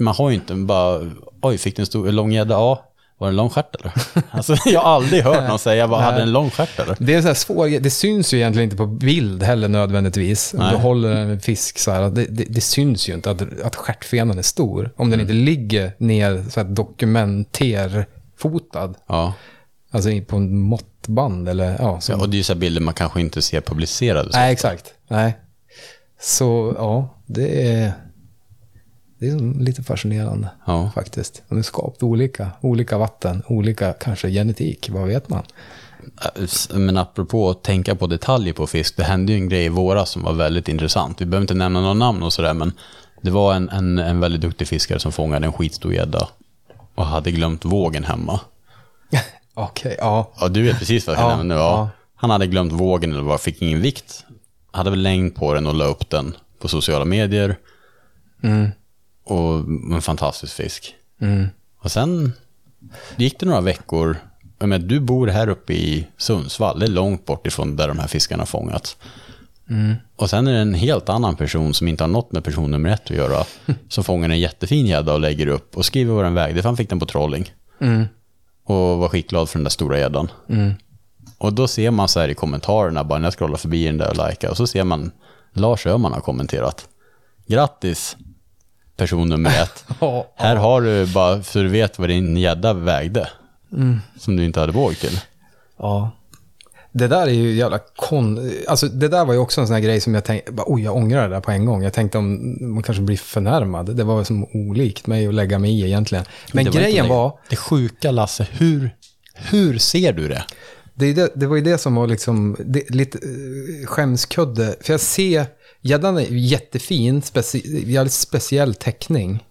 man har ju inte bara, oj, fick du en stor, en lång gädda? Ja. Var det en lång stjärt eller? Alltså, jag har aldrig hört någon säga, vad hade en lång stjärt eller? Det är här svår. Det syns ju egentligen inte på bild heller nödvändigtvis. Om Nej. du håller en fisk så här. Det, det, det syns ju inte att, att stjärtfenan är stor. Om den inte ligger ner så här dokumenterfotad. Ja. Alltså på en måttband eller ja. Så. ja. Och det är ju så här bilder man kanske inte ser publicerade. Så. Nej, exakt. Nej. Så ja, det är, det är lite fascinerande Ja. faktiskt. De är skapat olika, olika vatten, olika kanske genetik, vad vet man? Men apropå att tänka på detaljer på fisk, det hände ju en grej i våras som var väldigt intressant. Vi behöver inte nämna några namn och sådär, men det var en, en, en väldigt duktig fiskare som fångade en skitstor gädda och hade glömt vågen hemma. Okej, ja. Ja, du vet precis vad jag Ja, nu. Ja. ja. Han hade glömt vågen eller vad, fick ingen vikt. Hade väl längd på den och la upp den på sociala medier. Mm. Och en fantastisk fisk. Mm. Och sen gick det några veckor. Menar, du bor här uppe i Sundsvall, det är långt bort ifrån där de här fiskarna fångats. Mm. Och sen är det en helt annan person som inte har något med person nummer ett att göra. som fångar en jättefin gädda och lägger upp och skriver vad den vägde, för han fick den på trolling. Mm. Och var skitglad för den där stora gäddan. Mm. Och då ser man så här i kommentarerna, bara när jag scrollar förbi den där och likar, och så ser man Lars Öhman har kommenterat. Grattis, person nummer ett. Ja, Här har du bara, så du vet vad din gädda vägde. Som du inte hade våg till. Ja. Det där är ju jävla kon... Alltså det där var ju också en sån här grej som jag tänkte, bara, oj jag ångrar det där på en gång. Jag tänkte om man kanske blir förnärmad. Det var som olikt mig att lägga mig i egentligen. Men Det var grejen inte var, Det sjuka Lasse, hur, hur ser du det? det, det, det var ju det som var liksom det, lite uh, skämskudde. För jag ser, gäddan är jättefin, speci, jävligt speciell teckning.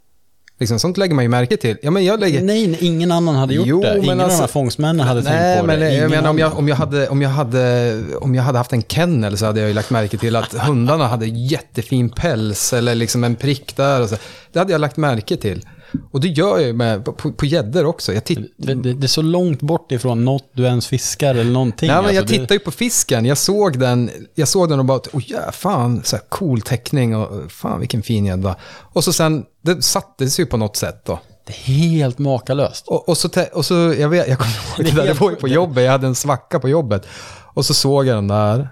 Liksom, sånt lägger man ju märke till. Ja, men jag lägger... Nej, nej, ingen annan hade gjort Jo, det. Ingen av de alltså- här fångstmännen hade Nej, tänkt på men det. jag menar, om, jag, om, jag hade, om, jag hade, om jag hade haft en kennel så hade jag ju lagt märke till att hundarna hade jättefin päls eller liksom en prick där. Och så. Det hade jag lagt märke till. Och det gör jag ju med, på, gäddor också. Jag, titt, Det, det, det är så långt bort ifrån något du ens fiskar eller någonting. Nej, men jag Alltså, det- tittar ju på fisken. Jag såg den, jag såg den och bara, oh, ja, fan, så här cool teckning och fan vilken fin gädda. Och så sen, det sattes ju på något sätt då. Det är helt makalöst. Och, och, så, och så, jag vet, jag kommer ihåg det är där, det var ju på jobbet, jag hade en svacka på jobbet. Och så såg jag den där,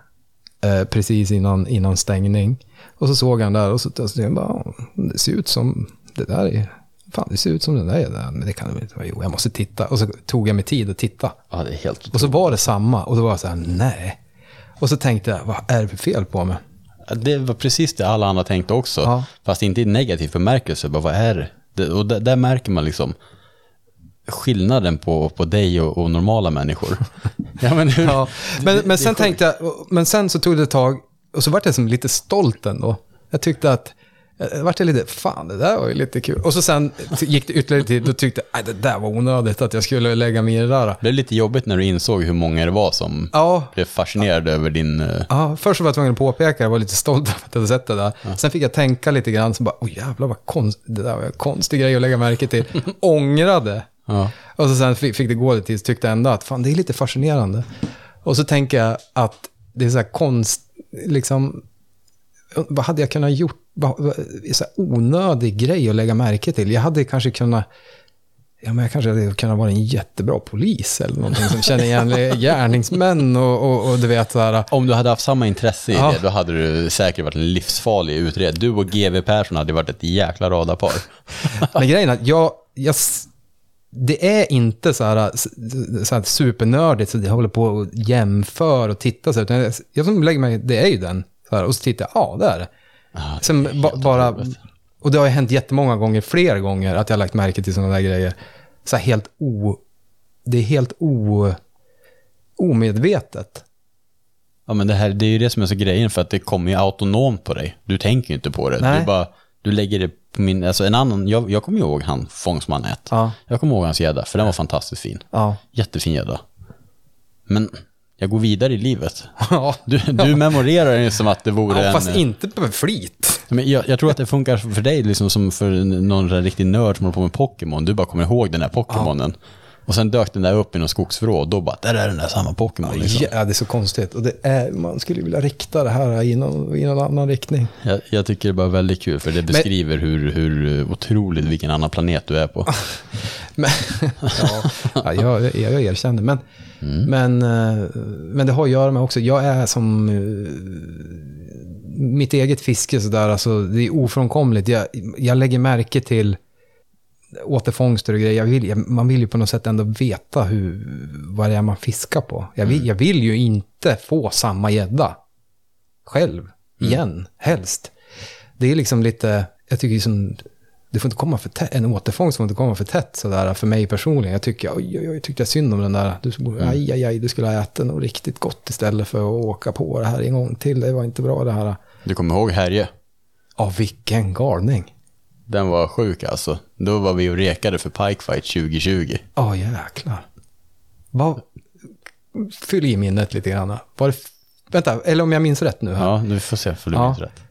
eh, precis innan, innan stängning. Och så såg jag den där och så, så jag bara, "Ja, det ser ut som, det där är, fan det ser ut som den där är där, men det kan det väl inte vara, jo jag måste titta. Och så tog jag mig tid att titta. Ja, det är helt Och så var det samma, och då var jag så här, nej. Och så tänkte jag, vad är det för fel på mig? Det var precis det alla andra tänkte också. Ja. Fast inte i negativ bemärkelse. Bara, vad är det? Och där, där märker man liksom skillnaden på, på dig och, och normala människor. ja, men, hur, Ja, men, men sen tänkte jag, men sen så tog det ett tag, och så vart jag som lite stolt ändå. Jag tyckte att, vart jag lite, fan det där var ju lite kul. Och så sen gick det ytterligare tid, då tyckte jag, det där var onödigt att jag skulle lägga mig i det där. Det blev lite jobbigt när du insåg hur många det var som Ja, blev fascinerade över din... eh, ja, först var jag tvungen att påpeka, jag var lite stolt över att jag hade sett det där. Sen fick jag tänka lite grann, så bara, oj jävlar vad konst, det där var en konstig grej att lägga märke till. Ångrade. Ja. Och så sen fick, fick det gå lite tid, så tyckte jag ändå att fan det är lite fascinerande. Och så tänker jag att det är så här konst, liksom, vad hade jag kunnat gjort, vad, så onödig grej att lägga märke till. Jag hade kanske kunnat, Ja, men jag kanske hade kunnat vara en jättebra polis eller någonting som känner igen gärningsmän och, och, och du vet så här. Om du hade haft samma intresse i Ja. det, då hade du säkert varit en livsfarlig utredare. Du och GV Persson hade varit ett jäkla radarpar. Men grejen är att jag, jag, det är inte så här, så här supernördigt så jag håller på och jämför och tittar så utan jag, jag som lägger mig, det är ju den. Så här, och så tittar jag, ja det är det. Ah, Sen ba, bara, otroligt. och det har ju hänt jättemånga gånger, fler gånger, att jag har lagt märke till sådana där grejer. Så här helt o, det är helt o, omedvetet. Ja, men det, här, det är ju det som är så grejen, för att det kommer ju autonomt på dig. Du tänker ju inte på det. Nej. Du, bara, du lägger det på min... Alltså en annan, jag, jag kommer ihåg han, Fångstman 1. Ja. Jag kommer ihåg hans gädda, för den var fantastiskt fin. Ja. Jättefin gädda. Men jag går vidare i livet. Ja, Du, du memorerar den som att det vore ja en... fast inte på flit. Men jag, jag tror att det funkar för dig liksom som för någon riktig nörd som håller på med Pokémon. Du bara kommer ihåg den här Pokémonen. Och sen dök den där upp i någon skogsvrå. Då bara, där är den där samma Pokémon. Liksom. Ja, det är så konstigt. Och det är, man skulle vilja rikta det här i någon, i någon annan riktning. Jag, jag tycker det är bara väldigt kul, för det beskriver hur, hur otroligt vilken annan planet du är på. Men, ja, ja, jag, jag, jag erkänner. Men, men, eh, men det har att göra med också, jag är som eh, mitt eget fiske sådär, alltså det är ofrånkomligt. Jag, jag lägger märke till återfångster och grejer. Jag vill, jag, man vill ju på något sätt ändå veta hur, vad det är man fiskar på. Jag vill, jag vill ju inte få samma gädda själv, igen, helst. Det är liksom lite, jag tycker som, det får inte komma för tätt, en återfångst får inte komma för tätt sådär för mig personligen. Jag tycker, oj, oj, oj, tyckte jag synd om den där. Du, aj, aj, aj, du skulle ha ätit något riktigt gott istället för att åka på det här en gång till. Det var inte bra det här. Du kommer ihåg Härje? Ja, vilken galning. Den var sjuk alltså. Då var vi och rekade för Pikefight 2020. Ja, jäklar. Vad, fyll i minnet lite grann. Var det, vänta, eller om jag minns rätt nu här. Ja, nu får se för du Ja. minns rätt.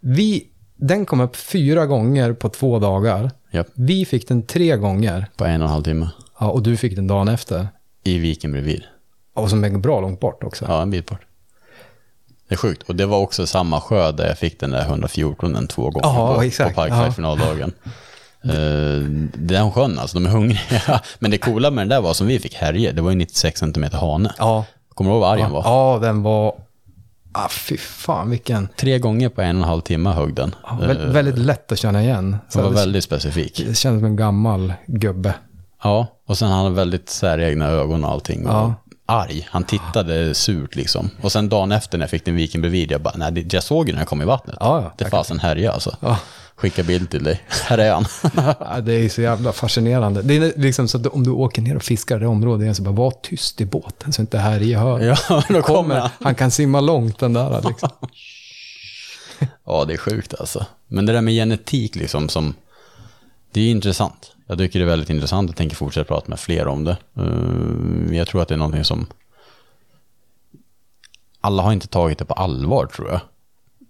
Vi, den kom upp fyra gånger på två dagar. Japp, Vi fick den tre gånger. på en och en halv timme. Ja, och du fick den dagen efter. I viken bredvid. Och som är bra långt bort också. Ja, en bit bort. Det är sjukt. Och det var också samma sjö där jag fick den där 114 två gånger Ja, på, exakt. på Pikefight Ja. finaldagen. Uh, den sjön alltså, de är hungriga. Men det coola med den där var som vi fick härje, det var ju 96 cm hane. Ja. Kommer du ihåg vad arg den var? Ja, den var... Ah, fy fan vilken... Tre gånger på en och en halv timme högg den. Ja, vä- väldigt lätt att känna igen. Så Den var det, väldigt specifik. det kändes som en gammal gubbe. Ja, och sen hade han väldigt säregna ögon och allting. Ja. Arg. Han tittade surt liksom. Och sen dagen efter när jag fick den viken bredvid, jag bara, nej, jag såg ju när jag kom i vattnet. Ja, ja, det fanns en härja alltså. Ja. Skicka bild till dig. Här är han. Ja, det är så jävla fascinerande. Det är liksom så att om du åker ner och fiskar i det området, så bara var tyst i båten så inte Härje hör. ja, då kommer han. Han kan simma långt den där liksom. Ja, det är sjukt alltså. Men det där med genetik liksom som, det är intressant. Jag tycker det är väldigt intressant. Jag tänker fortsätta prata med fler om det. Eh, Jag tror att det är någonting som alla har inte tagit det på allvar tror jag.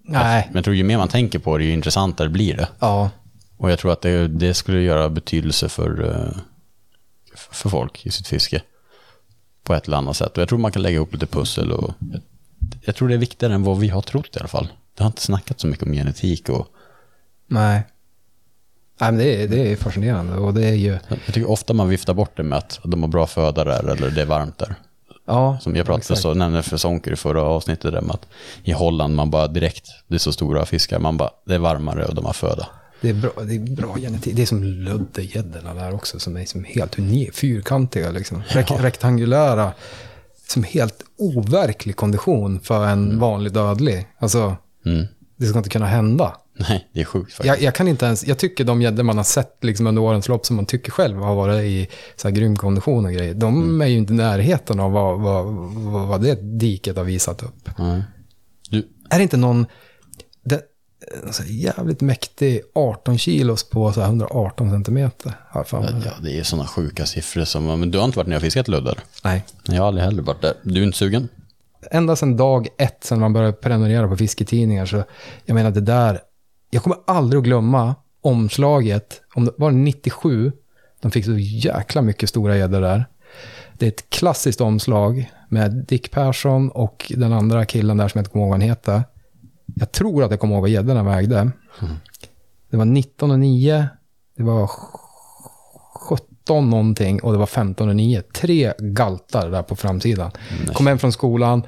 Nej. Men jag tror ju mer man tänker på det, ju intressantare blir det. Ja. Och jag tror att det, det skulle göra betydelse för, eh, för folk i sitt fiske. På ett eller annat sätt. Och jag tror man kan lägga ihop lite pussel. Och jag, jag tror det är viktigare än vad vi har trott i alla fall. Det har inte snackat så mycket om genetik. Och Nej. Nej, men det är, det är fascinerande och det är ju... jag tycker ofta man viftar bort det med att de har bra föda där eller det är varmt där. Ja, Som jag pratade exakt. så nämnde för Sonker i förra avsnittet där med att i Holland man bara direkt, det är så stora fiskar, man bara, det är varmare och de har föda. Det är bra, det är bra genetik. Det är som luddegäddorna där också, som är som helt unik, fyrkantiga liksom. Rek rektangulära, som helt overklig kondition för en vanlig dödlig. Alltså, Mm. det ska inte kunna hända. Nej, det är sjukt faktiskt. Jag, jag kan inte ens, jag tycker de gäddor man har sett liksom under årens lopp som man tycker själv har varit i så här grym kondition och grejer, de Mm. är ju inte i närheten av vad, vad, vad, vad det diket har visat upp. Nej. Du, Är det inte någon det, alltså, jävligt mäktig 18 kilos på så här 118 centimeter? Jag för mig. ja, det är sådana sjuka siffror som, men du har inte varit nere och fiskat luddar? Nej. Jag har aldrig heller varit där. Du är inte sugen? Ända sedan dag ett, sedan man började prenumerera på fisketidningar, så jag menar det där, jag kommer aldrig att glömma omslaget, om det var det 97, de fick så jäkla mycket stora gäddor där. Det är ett klassiskt omslag med Dick Persson och den andra killen där som jag inte kommer ihåg vad han heter. Jag tror att jag kommer ihåg vad gäddorna vägde. Det var 19,9, det var 17 någonting och det var 15 och 9. Tre galtar där på framsidan. Kom hem från skolan,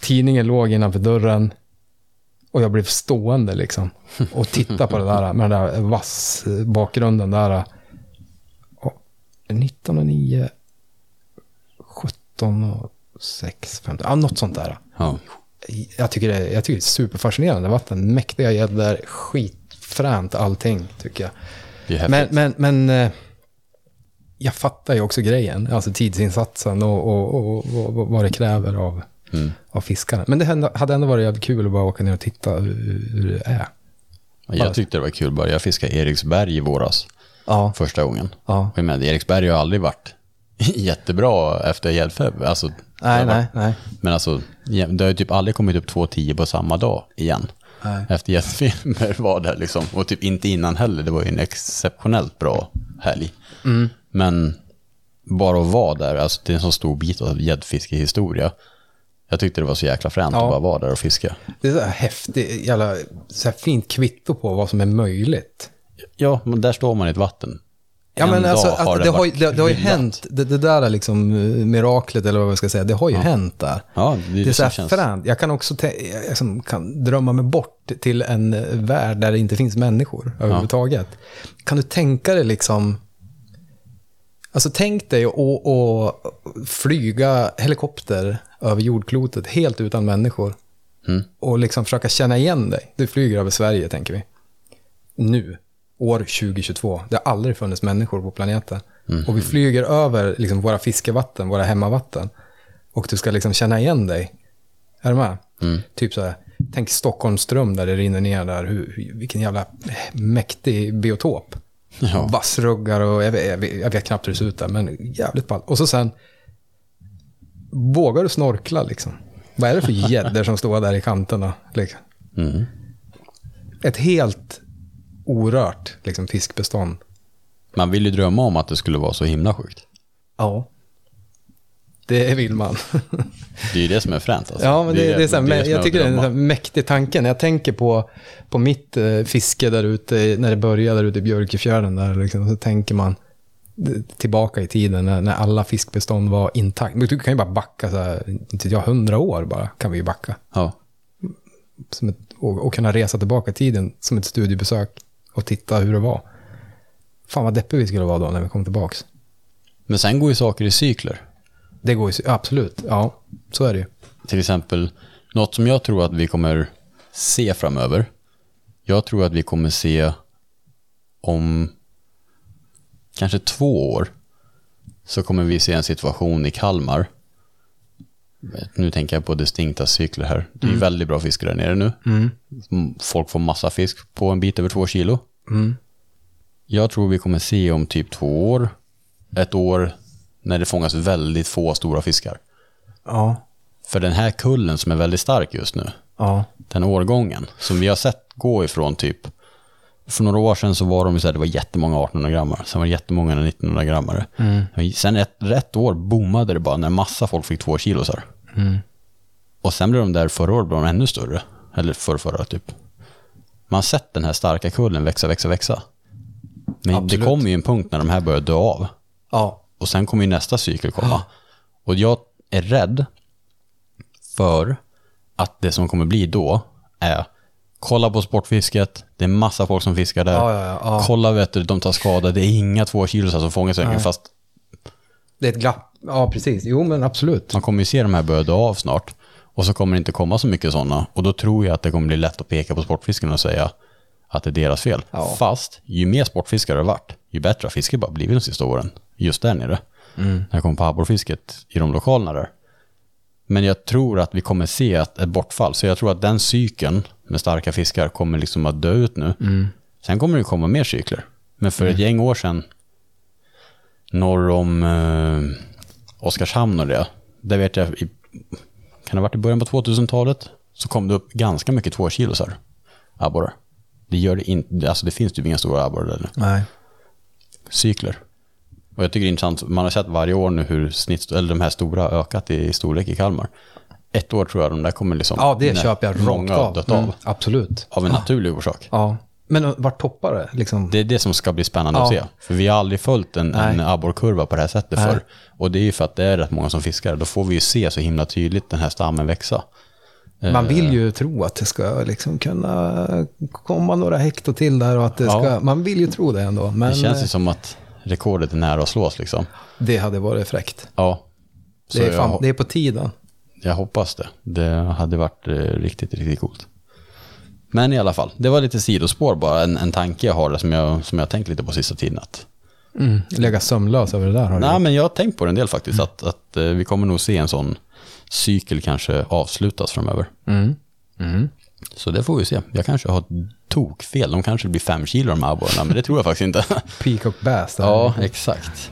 tidningen låg innanför dörren och jag blev stående liksom. Och titta på det där med den där vass bakgrunden där. Och 19 och 9, 17 och 6, 15, ja något sånt där. Ja. Jag tycker, det, jag tycker det är superfascinerande vatten. Mäktiga gäddor, skitfränt allting tycker jag. Men, men, men eh, jag fattar ju också grejen, alltså tidsinsatsen och, och, och, och vad det kräver av, Mm. av fiskarna. Men det hade ändå varit jävligt kul att bara åka ner och titta hur, hur det är. Jag tyckte det var kul bara. Jag fiskade Eriksberg i våras Ja, första gången. ja. Och jag menar, Eriksberg har aldrig varit jättebra efter gäddfeber. Alltså, Nej, nej, nej. Men alltså, det har ju typ aldrig kommit upp 2,10 på samma dag igen. Nej. Efter gästfilmer var det liksom. Och typ inte innan heller. Det var ju en exceptionellt bra helg. Mm. Men bara att vara där, alltså det är en så stor bit av gäddfiskehistoria. Jag tyckte det var så jäkla fränt Ja. att bara vara där och fiska. Det är så här häftigt, jävla, så här fint kvitto på vad som är möjligt. Ja, men där står man i ett vatten. Ja, En men alltså, har det det, har, det, det har ju hänt, det, det där är liksom eh, miraklet, eller vad jag ska säga, det har ju hänt där. Ja, det, Det är så här känns... fränt. Jag kan också jag liksom kan drömma mig bort till en eh, värld där det inte finns människor överhuvudtaget. Kan du tänka dig liksom... Alltså tänk dig att flyga helikopter över jordklotet helt utan människor. Mm. Och liksom försöka känna igen dig. Du flyger över Sverige, tänker vi. Nu, år 2022. Det har aldrig funnits människor på planeten. Och vi flyger över liksom våra fiskevatten, våra hemmavatten. Och du ska liksom känna igen dig. Är du med? Mm. Typ så här, tänk Stockholmsström där det rinner ner där. Hur, hur- vilken jävla mäktig biotop. Ja. Vassruggar och jag vet, jag, vet, jag vet knappt hur det ser ut där, men jävligt ballt. Och så sen, vågar du snorkla liksom? Vad är det för gäddor som står där i kanterna? Liksom? Mm. Ett helt orört liksom, fiskbestånd. Man vill ju drömma om att det skulle vara så himla sjukt. Ja. Det vill man. Det är ju det som är fränt alltså. Ja, men det, det, är så här, det som jag tycker det är en så mäktig tanke. När jag tänker på, på mitt eh, fiske där ute, när det började där ute i Björkefjärden, där, liksom, så tänker man tillbaka i tiden när, när alla fiskbestånd var intakt. Men Du kan ju bara backa, så här, inte vet jag, hundra år bara kan vi ju backa. Ja. Ett, och, och kunna resa tillbaka i tiden som ett studiebesök och titta hur det var. Fan vad deppig vi skulle vara då när vi kom tillbaks. Men sen går ju saker i cykler. Det går ju, absolut, ja, så är det ju. Till exempel, något som jag tror att vi kommer se framöver. Jag tror att vi kommer se om kanske två år så kommer vi se en situation i Kalmar. Nu tänker jag på distinkta cykler här. Det är ju väldigt bra fiske där nere nu. Mm, Folk får massa fisk på en bit över två kilo. Mm. Jag tror vi kommer se om typ två år, ett år, när det fångas väldigt få stora fiskar. Ja, För den här kullen som är väldigt stark just nu, ja, den årgången som vi har sett gå ifrån typ, för några år sedan så var de så här, det var jättemånga 1800 grammar, sen var det jättemånga 1900 grammare. Sen ett, rätt år boomade det bara när massa folk fick två kilosar. Och sen blev de där förra året blev de ännu större, eller förra, förra typ. Man har sett den här starka kullen växa, växa, växa. Men det Absolut. kommer ju en punkt när de här börjar dö av. ja, Och sen kommer ju nästa cykel komma. Och jag är rädd för att det som kommer bli då är kolla på sportfisket, det är massa folk som fiskar där. Ja, ja, ja. Kolla vet du, de tar skada, det är inga två kilo som fångas längre. Fast Det är ett glapp. Ja, precis. Jo, men absolut. man kommer ju se de här börja dö av snart. Och så kommer det inte komma så mycket sådana. Och då tror jag att det kommer bli lätt att peka på sportfisken och säga att det är deras fel. Ja. Fast ju mer sportfiskare det har varit, ju bättre har fisket bara blivit de sista åren. Just där nere. När jag kom på abborrfisket i de lokalerna där. Men jag tror att vi kommer se att ett bortfall. Så jag tror att den cykeln med starka fiskar kommer liksom att dö ut nu. Sen kommer det komma mer cykler. Men för ett gäng år sedan, norr om eh, Oskarshamn och det, där vet jag, i, kan det ha varit i början på 2000-talet, så kom det upp ganska mycket tvåkilosar abborrar. Det gör det inte, alltså det finns typ inga stora abborrar där nu. Nej. Cykler. Och jag tycker det är intressant, man har sett varje år nu hur snitt, eller de här stora har ökat i storlek i Kalmar. Ett år tror jag de där kommer liksom... Ja, det köper jag rakt av. dött Mm, av. absolut. Av en naturlig orsak. Ja. Men vart toppar det? Liksom? Det är det som ska bli spännande att Ja. se. För vi har aldrig följt en, en abborrkurva på det här sättet Nej. förr. Och det är ju för att det är rätt många som fiskar. Då får vi ju se så himla tydligt den här stammen växa. Man Eh, vill ju tro att det ska liksom kunna komma några hekto till där och att det Ja. ska... Man vill ju tro det ändå. Men Det känns ju eh, som att rekordet är nära att slås liksom. det hade varit fräckt. Ja. Så Det är, fan, jag, det är på tiden. jag hoppas det. Det hade varit eh, riktigt, riktigt coolt. Men i alla fall, det var lite sidospår bara. En, en tanke jag har som jag, som jag tänkt lite på sista tiden. Att, Mm. Lägga sömnlös över det där har du nej, gjort. men jag har tänkt på det en del faktiskt. Att, att eh, vi kommer nog se en sån cykel kanske avslutas framöver. Mm. Mm. Så det får vi se. Jag kanske har tokfel. De kanske blir fem kilo de här abborrarna, men det tror jag faktiskt inte. Peacock Bass. ja, exakt.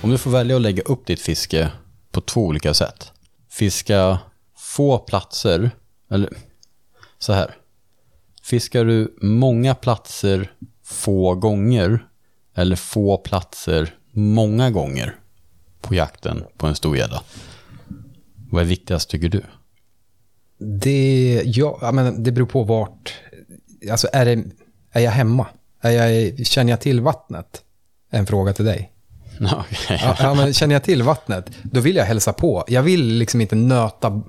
Om du får välja att lägga upp ditt fiske på två olika sätt. Fiska få platser, eller så här. Fiskar du många platser få gånger eller få platser många gånger på jakten på en stor gädda? Vad är viktigast tycker du? Det, ja, men det beror på vart... Alltså är, det, är jag hemma? Är jag, känner jag till vattnet? En fråga till dig. Okej. Ja, men känner jag till vattnet, då vill jag hälsa på. Jag vill liksom inte nöta,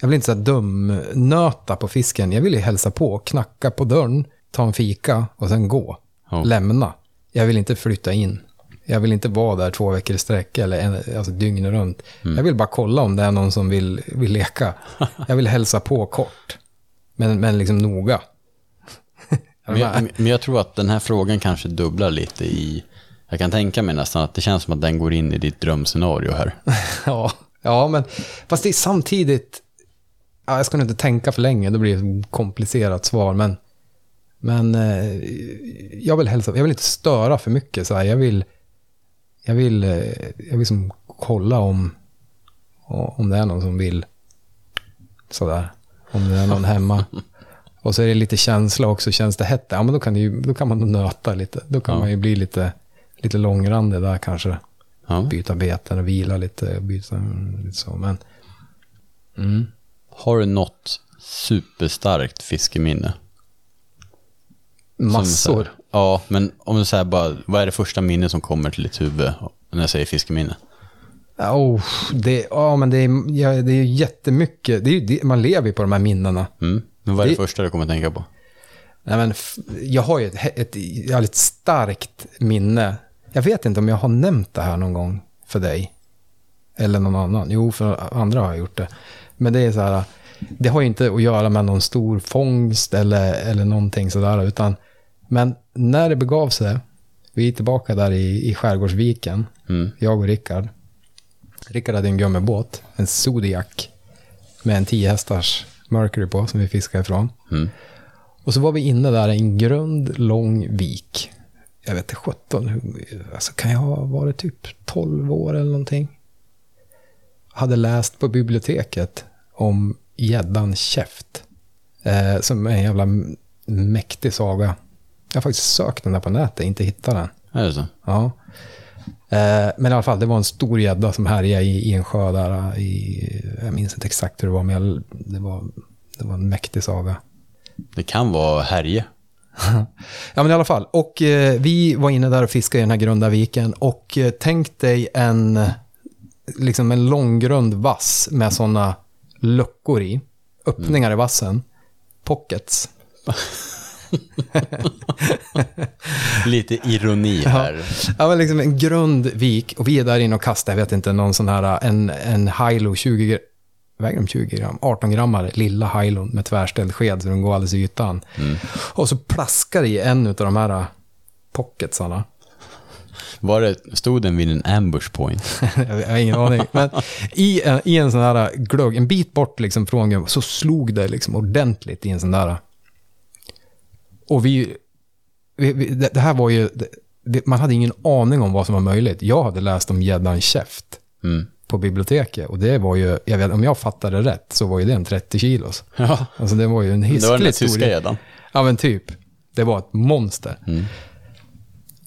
jag vill inte så här dum nöta på fisken. Jag vill ju hälsa på, knacka på dörren, ta en fika och sen gå. Ja. Lämna. Jag vill inte flytta in. Jag vill inte vara där två veckor i sträck eller en, alltså dygnet runt. Jag vill bara kolla om det är någon som vill, vill leka. Jag vill hälsa på kort. Men, men liksom noga. Men jag, men jag tror att den här frågan kanske dubblar lite i... Jag kan tänka mig nästan att det känns som att den går in i ditt drömscenario här. Ja, ja men fast det är samtidigt... Ja, jag ska nog inte tänka för länge, då blir det ett komplicerat svar. Men, men eh, jag vill hälsa, jag vill inte störa för mycket. Så här. Jag vill, jag vill, eh, jag vill liksom kolla om, om det är någon som vill sådär. Om det är någon hemma. Och så är det lite känsla också. Känns det hett, ja men då kan, det ju, då kan man nöta lite. Då kan Ja. man ju bli lite, lite långrandig där kanske Ja. byta beten och vila lite. Byta, lite så. Men, mm. Har du något superstarkt fiskeminne? Massor. här- Ja, men om du säger bara, vad är det första minne som kommer till ditt huvud när jag säger fiskeminne? Oh, det, ja, men det, är, ja, det är jättemycket. Det är, det, man lever ju på de här minnena. Mm. Men vad är det, Det- första du kommer att tänka på? Nej, men, jag har ju ett, he- ett jävligt starkt minne. Jag vet inte om jag har nämnt det här någon gång för dig. Eller någon annan. Jo, för andra har jag gjort det. Men det är så här, det har ju inte att göra med någon stor fångst eller, eller någonting sådär. Utan, men när det begav sig, vi är tillbaka där i, i Skärgårdsviken, Mm. jag och Rickard. Rickard hade en gummibåt, en Zodiac, med en 10 hästars Mercury på, som vi fiskade ifrån. Mm. Och så var vi inne där i en grund, lång vik. Jag vet inte, 17, hur- alltså kan jag ha varit typ 12 år eller någonting. Hade läst på biblioteket om gäddan käft. Eh, som är en jävla mäktig saga. Jag har faktiskt sökt den där på nätet, inte hittat den. Är det så? Ja. Eh, men i alla fall, det var en stor gädda som härjade i, i en sjö där. I, jag minns inte exakt hur det var, men jag, det, var, det var en mäktig saga. Det kan vara härje. Ja, men i alla fall. Och eh, vi var inne där och fiskade i den här grunda viken. Och eh, tänk dig en, eh, liksom en långgrund vass med sådana luckor i. Öppningar i vassen. Pockets. Lite ironi här. Ja, men liksom en grund vik. Och vi är där inne och kastar, jag vet inte, någon sån här, en, en Hilo 20 gram. Väger de 20 gram? 18 grammar, lilla Hilon med tvärställd sked så den går alldeles i ytan. Och så plaskar det i en av de här pocketsarna. Var det, stod den vid en ambush point? jag har ingen aning. Men i en, i en sån här glugg, en bit bort liksom från så slog det liksom ordentligt i en sån där. Och vi, vi, vi det, här var ju, det, man hade ingen aning om vad som var möjligt. Jag hade läst om gäddan käft Mm. på biblioteket och det var ju, jag vet, om jag fattade rätt så var ju det en 30 kilos. Ja, Alltså det var ju en det var den där tyska gäddan. Ja men typ. Det var ett monster. Mm.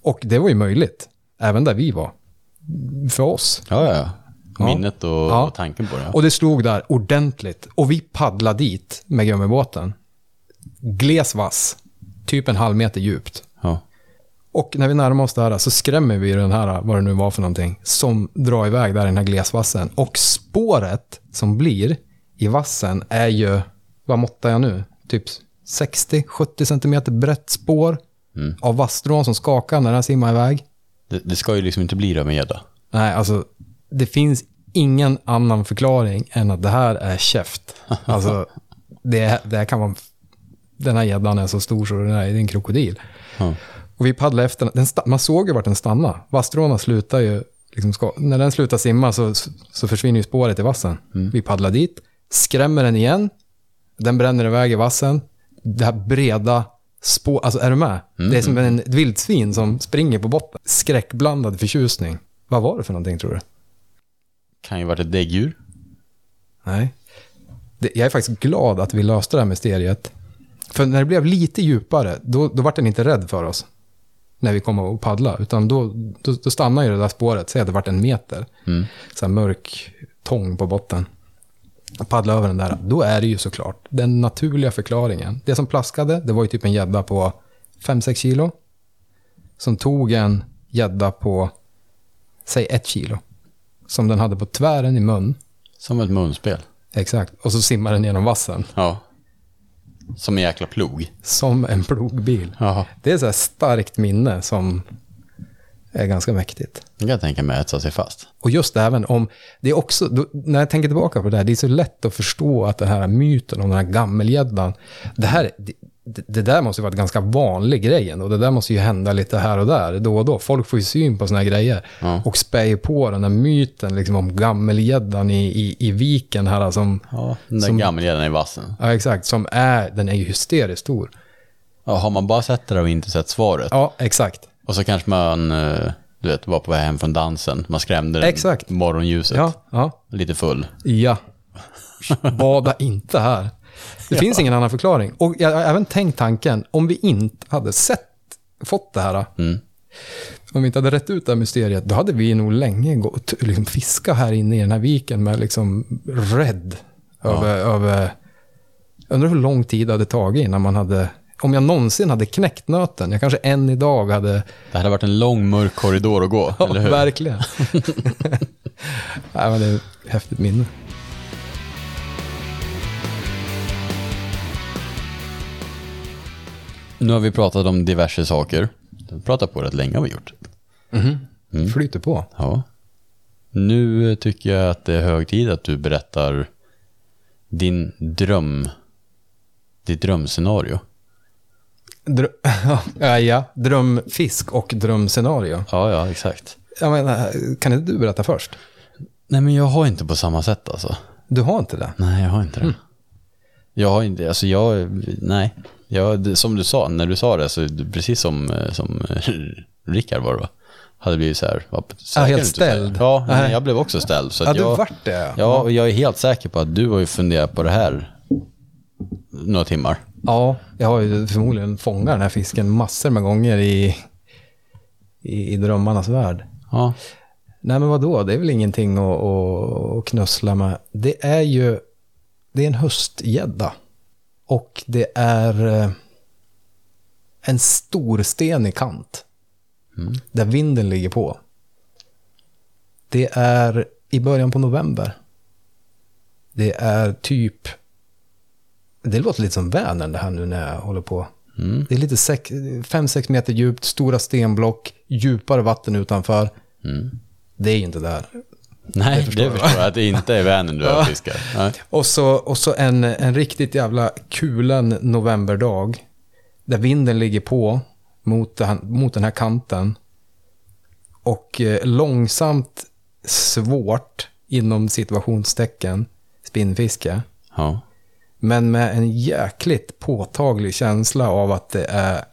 Och det var ju möjligt, även där vi var. För oss. Ja, ja. minnet och, Ja. och tanken på det. Och det slog där ordentligt. Och vi paddlade dit med gummibåten. Gles vass. Typ en halv meter djupt. Ja. Och när vi närmar oss där så skrämmer vi den här, vad det nu var för någonting, som drar iväg där i den här glesvassen. Och spåret som blir i vassen är ju, vad måttar jag nu? Typ 60-70 centimeter brett spår Mm. av vasstrån som skakar när den simmar iväg. Det, det ska ju liksom inte bli det med gädda. Nej, alltså det finns ingen annan förklaring än att det här är käft. Alltså, det, det här kan vara... Den här gäddan är så stor så den är, det är en krokodil. Ja. Och vi paddlade efter den. Man såg ju vart den stannade. Vasstråna slutar ju... Liksom ska, när den slutar simma så, så försvinner ju spåret i vassen. Vi paddlar dit, skrämmer den igen. Den bränner iväg i vassen. Det här breda spår... Alltså är du med? Det är som en vildsvin som springer på botten. Skräckblandad förtjusning. Vad var det för någonting tror du? Kan ju varit ett däggdjur. Nej. Det, jag är faktiskt glad att vi löste det här mysteriet. För när det blev lite djupare, då, då var den inte rädd för oss. När vi kom och paddla. Utan då, då, då stannade ju det där spåret. Säg att det vart en meter. Mm. Så här mörk tång på botten. Och paddla över den där. Då är det ju såklart den naturliga förklaringen. Det som plaskade, det var ju typ en gädda på 5-6 kilo. Som tog en gädda på, säg ett kilo. Som den hade på tvären i mun. Som ett munspel. Exakt. Och så simmar den genom vassen. Ja. Som en jäkla plog. Som en plogbil. Jaha. Det är så här starkt minne som är ganska mäktigt. Det kan jag tänka mig etsa sig fast. Och just även om, det är också, då, när jag tänker tillbaka på det här, det är så lätt att förstå att den här myten om den här gammelgäddan, det här, det, det, där måste ju vara ett ganska vanlig grej ändå. Det där måste ju hända lite här och där, då och då. Folk får ju syn på såna här grejer. Ja. Och spär på den här myten liksom, om gammelgäddan i, i, i viken här som, Ja, den där gammelgäddan i vassen. ja exakt, som är, den är ju hysteriskt stor. Ja, har man bara sett det och inte sett svaret. Ja, exakt. Och så kanske man, eh, du vet, var på väg hem från dansen. Man skrämde den Exakt. morgonljuset. Ja, ja. Lite full. Ja. Bada inte här. Det finns ingen annan förklaring. Och jag har även tänkt tanken, om vi inte hade sett, fått det här, Mm. om vi inte hade rätt ut det här mysteriet, då hade vi nog länge gått, liksom fiska här inne i den här viken med liksom rädd över, över... Jag undrar hur lång tid det hade tagit innan man hade... Om jag någonsin hade knäckt nöten, jag kanske än idag hade... Det hade varit en lång mörk korridor att gå, eller hur? verkligen. Nej, men det är ett häftigt minne. Nu har vi pratat om diverse saker. Vi har pratat på rätt länge har vi gjort. Flyter på. Ja. Nu tycker jag att det är hög tid att du berättar din dröm, ditt drömscenario. Drö ja, ja, drömfisk och drömscenario. Ja, ja, exakt. Jag menar, kan inte du berätta först? Nej, men jag har inte på samma sätt alltså. Du har inte det? Nej, jag har inte det. Jag har inte, alltså jag, nej. Jag, som du sa, när du sa det, så precis som, eh, som eh, Rickard var det va? Hade blivit så här, var säker helt ställd. Ja, Nej. jag blev också ställd. Så Ja, du jag, vart det. Ja, och jag är helt säker på att du har ju funderat på det här några timmar. Ja, jag har ju förmodligen fångat den här fisken massor med gånger i, i, i drömmarnas värld. Ja, Nej, men vadå? Det är väl ingenting att, att, knussla med. Det är ju... Det är en höstgädda. Och det är eh, en stor stenig kant. Där vinden ligger på. Det är i början på november. Det är typ... Det låter lite som Vänern det här nu när jag håller på. Det är lite 5-6 meter djupt, stora stenblock, djupare vatten utanför. Det är ju inte där. nej, det förstår förstår, jag. att det inte är Vänern du fiskar. Nej. Och så, och så en, en riktigt jävla kulen novemberdag. Där vinden ligger på mot, den- mot den här kanten. Och eh, långsamt, svårt, inom situationstecken, spinnfiske. Ja. Men med en jäkligt påtaglig känsla av att det är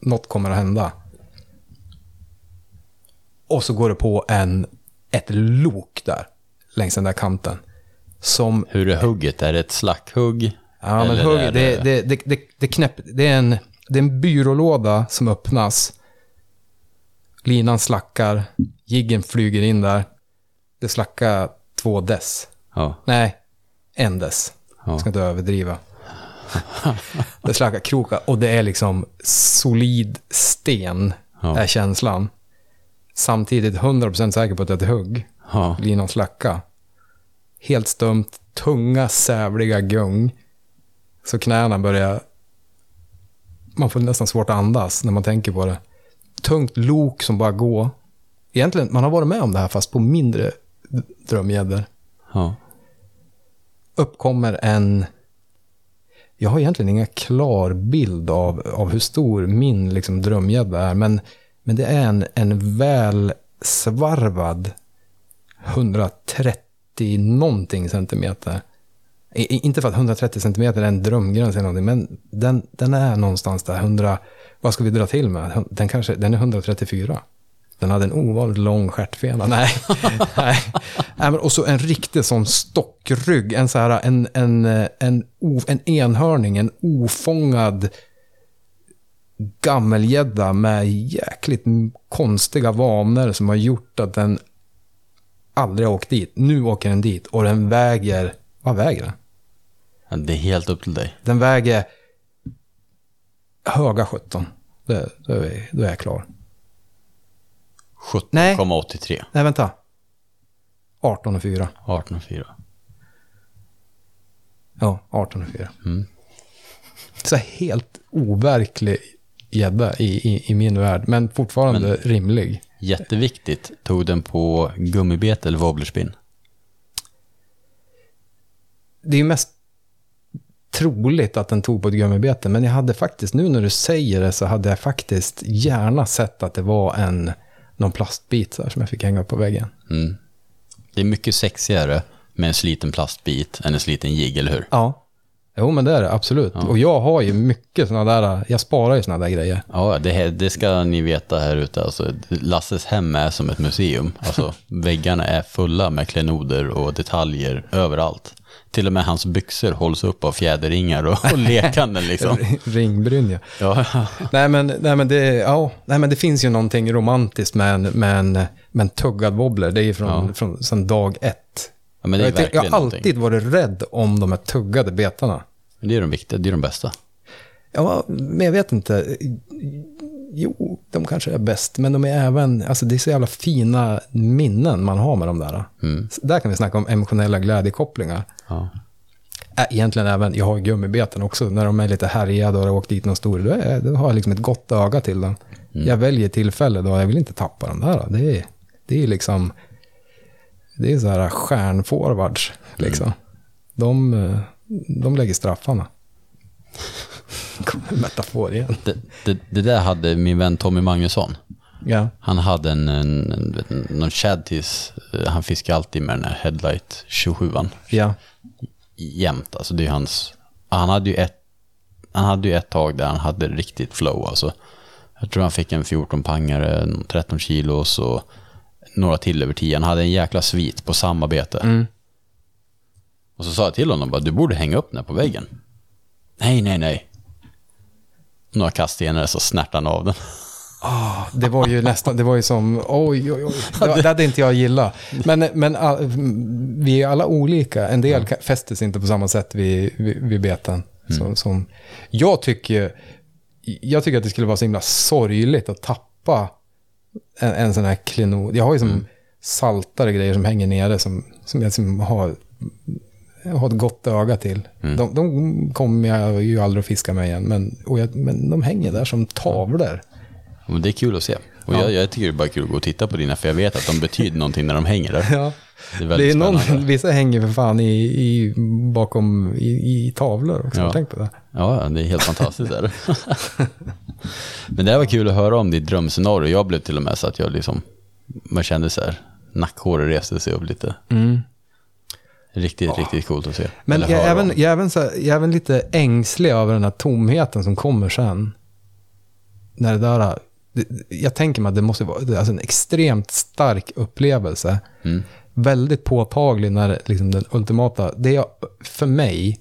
något kommer att hända. Och så går det på en, ett lok där, längs den där kanten. Som, Hur är hugget? Är det ett slackhugg? ja men hugg, är det, det, det, det, det, knäpp, det, är en, det är en byrålåda som öppnas. Linan slackar, jiggen flyger in där. Det Det slackar två dess. Ja. Nej, en dess. Ja. Jag ska inte överdriva. det slackar krokar och det är liksom solid sten, Ja. är känslan. Samtidigt 100% säker på att det är ett hugg. Ja. Linan slacka. Helt stumt, tunga, sävliga gung. Så knäna börjar... Man får nästan svårt att andas när man tänker på det. Tungt lok som bara går. Egentligen, man har varit med om det här fast på mindre drömgäddor. Ja. Uppkommer en... Jag har egentligen ingen klar bild av, av hur stor min liksom, drömgädda är. Men, men det är en, en väl svarvad 130 någonting centimeter. I, inte för att 130 centimeter är en drömgräns eller någonting, men den, den är någonstans där. 100, vad ska vi dra till med? Den, kanske, den är 134. Den hade en ovanligt lång stjärtfena. Nej. Nej. Och så en riktig sån stockrygg. En, så här, en, en, en, o- en enhörning, en ofångad gammelgädda med jäkligt konstiga vanor som har gjort att den aldrig har åkt dit. Nu åker den dit och den väger, vad väger den? Ja, Det är helt upp till dig. Den väger höga 17. Det, då, är, då är jag klar. 17,83. Nej, vänta. 18 och 4. 18,4. Ja, 18 och 4. Mm. Så helt overklig gädda i, i, i min värld, men fortfarande rimlig. Jätteviktigt. Tog den på gummibete eller wobblerspinn? Det är ju mest troligt att den tog på ett gummibete, men jag hade faktiskt, nu när du säger det, så hade jag faktiskt gärna sett att det var en, någon plastbit så här, som jag fick hänga upp på väggen. Mm. Det är mycket sexigare med en sliten plastbit än en sliten jigg, eller hur? Ja. Jo, men det är det absolut. Och jag har ju mycket sådana där, jag sparar ju sådana där grejer. Ja, det, här- det ska ni veta här ute. Alltså, Lasses hem är som ett museum. Alltså, väggarna är fulla med klenoder och detaljer överallt. Till och med hans byxor hålls upp av fjäderringar och, och lekanden liksom. Ringbrynja. Ja, Nej men, nej, men det, ja, nej, men det finns ju någonting romantiskt med en, med en, med en tuggad wobbler. Det är ju från, Ja. från sedan dag ett. Ja, men det är jag, jag har någonting. alltid varit rädd om de här tuggade betarna. Det är de viktiga, det är de bästa. Ja, men jag vet inte. Jo, de kanske är bäst, men de är även, alltså det är så jävla fina minnen man har med de där. Mm. Där kan vi snacka om emotionella glädjekopplingar. Ja. Egentligen även, jag har gummibeten också, när de är lite härjade och har åkt dit någon stor, då, är, då har jag liksom ett gott öga till dem. Jag väljer tillfälle då, jag vill inte tappa dem där. Det är, det är liksom, det är så här stjärnforwards, liksom. De, eh, de lägger straffarna. En metafor igen. Det, det, det där hade min vän Tommy Magnusson. Ja. Han hade en, en, en ni, någon shadtis, eh, han fiskar alltid med den här Headlight 27an. Ja. Jämt, alltså det är hans, han hade ju ett, han hade ju ett tag där han hade riktigt flow alltså. Jag tror han fick en 14 pangare, 13 kilos och några till över 10. Han hade en jäkla svit på samma bete. Mm. Och så sa jag till honom bara, du borde hänga upp den här på väggen. Nej, nej, nej. Några kast senare så snärtade han av den. Det var ju nästan, det var ju som, oj, oj, oj. Det, det hade inte jag gillat. Men, men all, vi är alla olika. En del ka- fäster sig inte på samma sätt vid, vid, vid beten. Som, som, jag, tycker, jag tycker att det skulle vara så himla sorgligt att tappa en, en sån här klenod. Jag har ju som saltare grejer som hänger nere som, som jag som har, har ett gott öga till. De, de kommer jag ju aldrig att fiska med igen, men, jag, men de hänger där som tavlor. Men det är kul att se. Och jag, jag tycker det är bara kul att gå och titta på dina, för jag vet att de betyder någonting när de hänger där. Ja. Det är Det är någon, vissa hänger för fan i, i, bakom i, i tavlor också. Ja. Tänk på det. Ja, det är helt fantastiskt. Är det. Men det var kul att höra om ditt drömscenario. Jag blev till och med så att jag liksom, man kände så här, nackhåret reste sig upp lite. Riktigt, riktigt coolt att se. Men jag är, även, jag, är även så, här- jag är även lite ängslig över den här tomheten som kommer sen. När det där, det, jag tänker mig att det måste vara alltså en extremt stark upplevelse. Mm. Väldigt påtaglig när liksom den ultimata, det är för mig,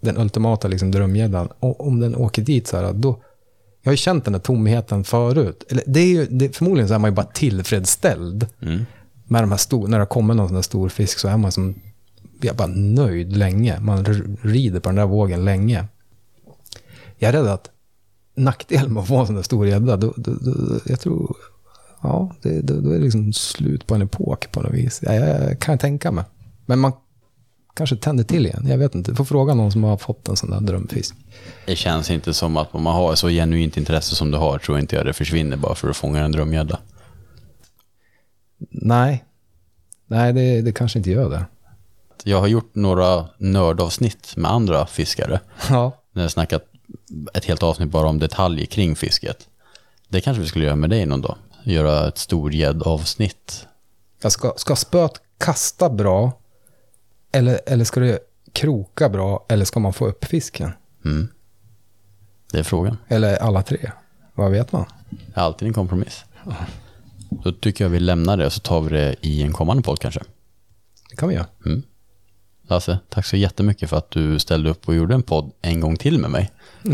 den ultimata liksom drömgäddan, och om den åker dit så här, då, jag har ju känt den här tomheten förut. Eller det är ju, det, förmodligen så är man ju bara tillfredsställd. Mm. med de här stor, när det kommer någon sån där stor fisk så är man som, jag är bara nöjd länge. Man rider på den där vågen länge. Jag är rädd att nackdelen med att få en sån där stor gädda, då, då, då, jag tror, ja, det, då, då är det liksom slut på en epok på något vis. Ja, jag kan tänka mig. Men man kanske tänder till igen. Jag vet inte. Du får fråga någon som har fått en sån där drömfisk. Det känns inte som att om man har så genuint intresse som du har, tror inte jag det försvinner bara för att fånga en drömgädda. Nej, nej det, det kanske inte gör det. Jag har gjort några nördavsnitt med andra fiskare. Ja, När jag snackat ett helt avsnitt bara om detaljer kring fisket. Det kanske vi skulle göra med dig någon dag. Göra ett storgäddavsnitt. ska, ska spöet kasta bra? Eller, eller ska det kroka bra? Eller ska man få upp fisken? Mm. Det är frågan. Eller alla tre? Vad vet man? Alltid en kompromiss. Då tycker jag vi lämnar det och så tar vi det i en kommande podd kanske. Det kan vi göra. Lasse, tack så jättemycket för att du ställde upp och gjorde en podd en gång till med mig.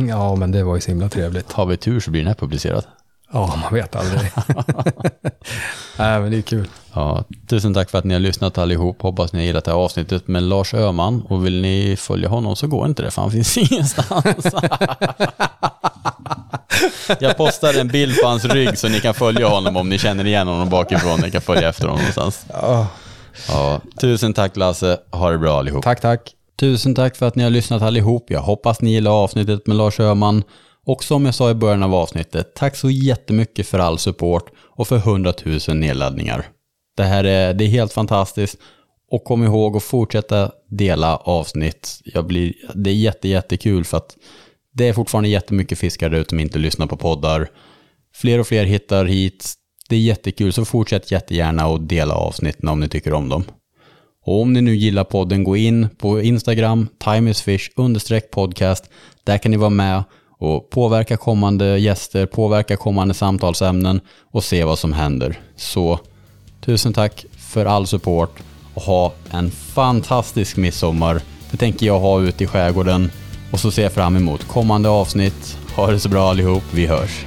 Ja, men det var ju så himla trevligt. Har vi tur så blir den här publicerad. Ja, man vet aldrig. Nej, men det är kul. Ja, tusen tack för att ni har lyssnat allihop. Hoppas ni har gillat det här avsnittet med Lars Öhman. Och vill ni följa honom så går inte det, för han finns ingenstans. Jag postar en bild på hans rygg så ni kan följa honom om ni känner igen honom bakifrån. Ni kan följa efter honom någonstans. Ja, Ja, tusen tack Lasse. Ha det bra allihop. tack, tack. Tusen tack för att ni har lyssnat allihop. Jag hoppas ni gillar avsnittet med Lars Öhman. Och som jag sa i början av avsnittet, tack så jättemycket för all support och för 100 000 nedladdningar. Det här är, det är helt fantastiskt. Och kom ihåg att fortsätta dela avsnitt. Jag blir, det är jätte, jättekul för att det är fortfarande jättemycket fiskare där ute som inte lyssnar på poddar. Fler och fler hittar hit. Det är jättekul, så fortsätt jättegärna att dela avsnitten om ni tycker om dem. Och om ni nu gillar podden, gå in på Instagram, timeisfish understreck podcast. Där kan ni vara med och påverka kommande gäster, påverka kommande samtalsämnen och se vad som händer. Så tusen tack för all support och ha en fantastisk midsommar. Det tänker jag ha ute i skärgården och så ser jag fram emot kommande avsnitt. Ha det så bra allihop, vi hörs.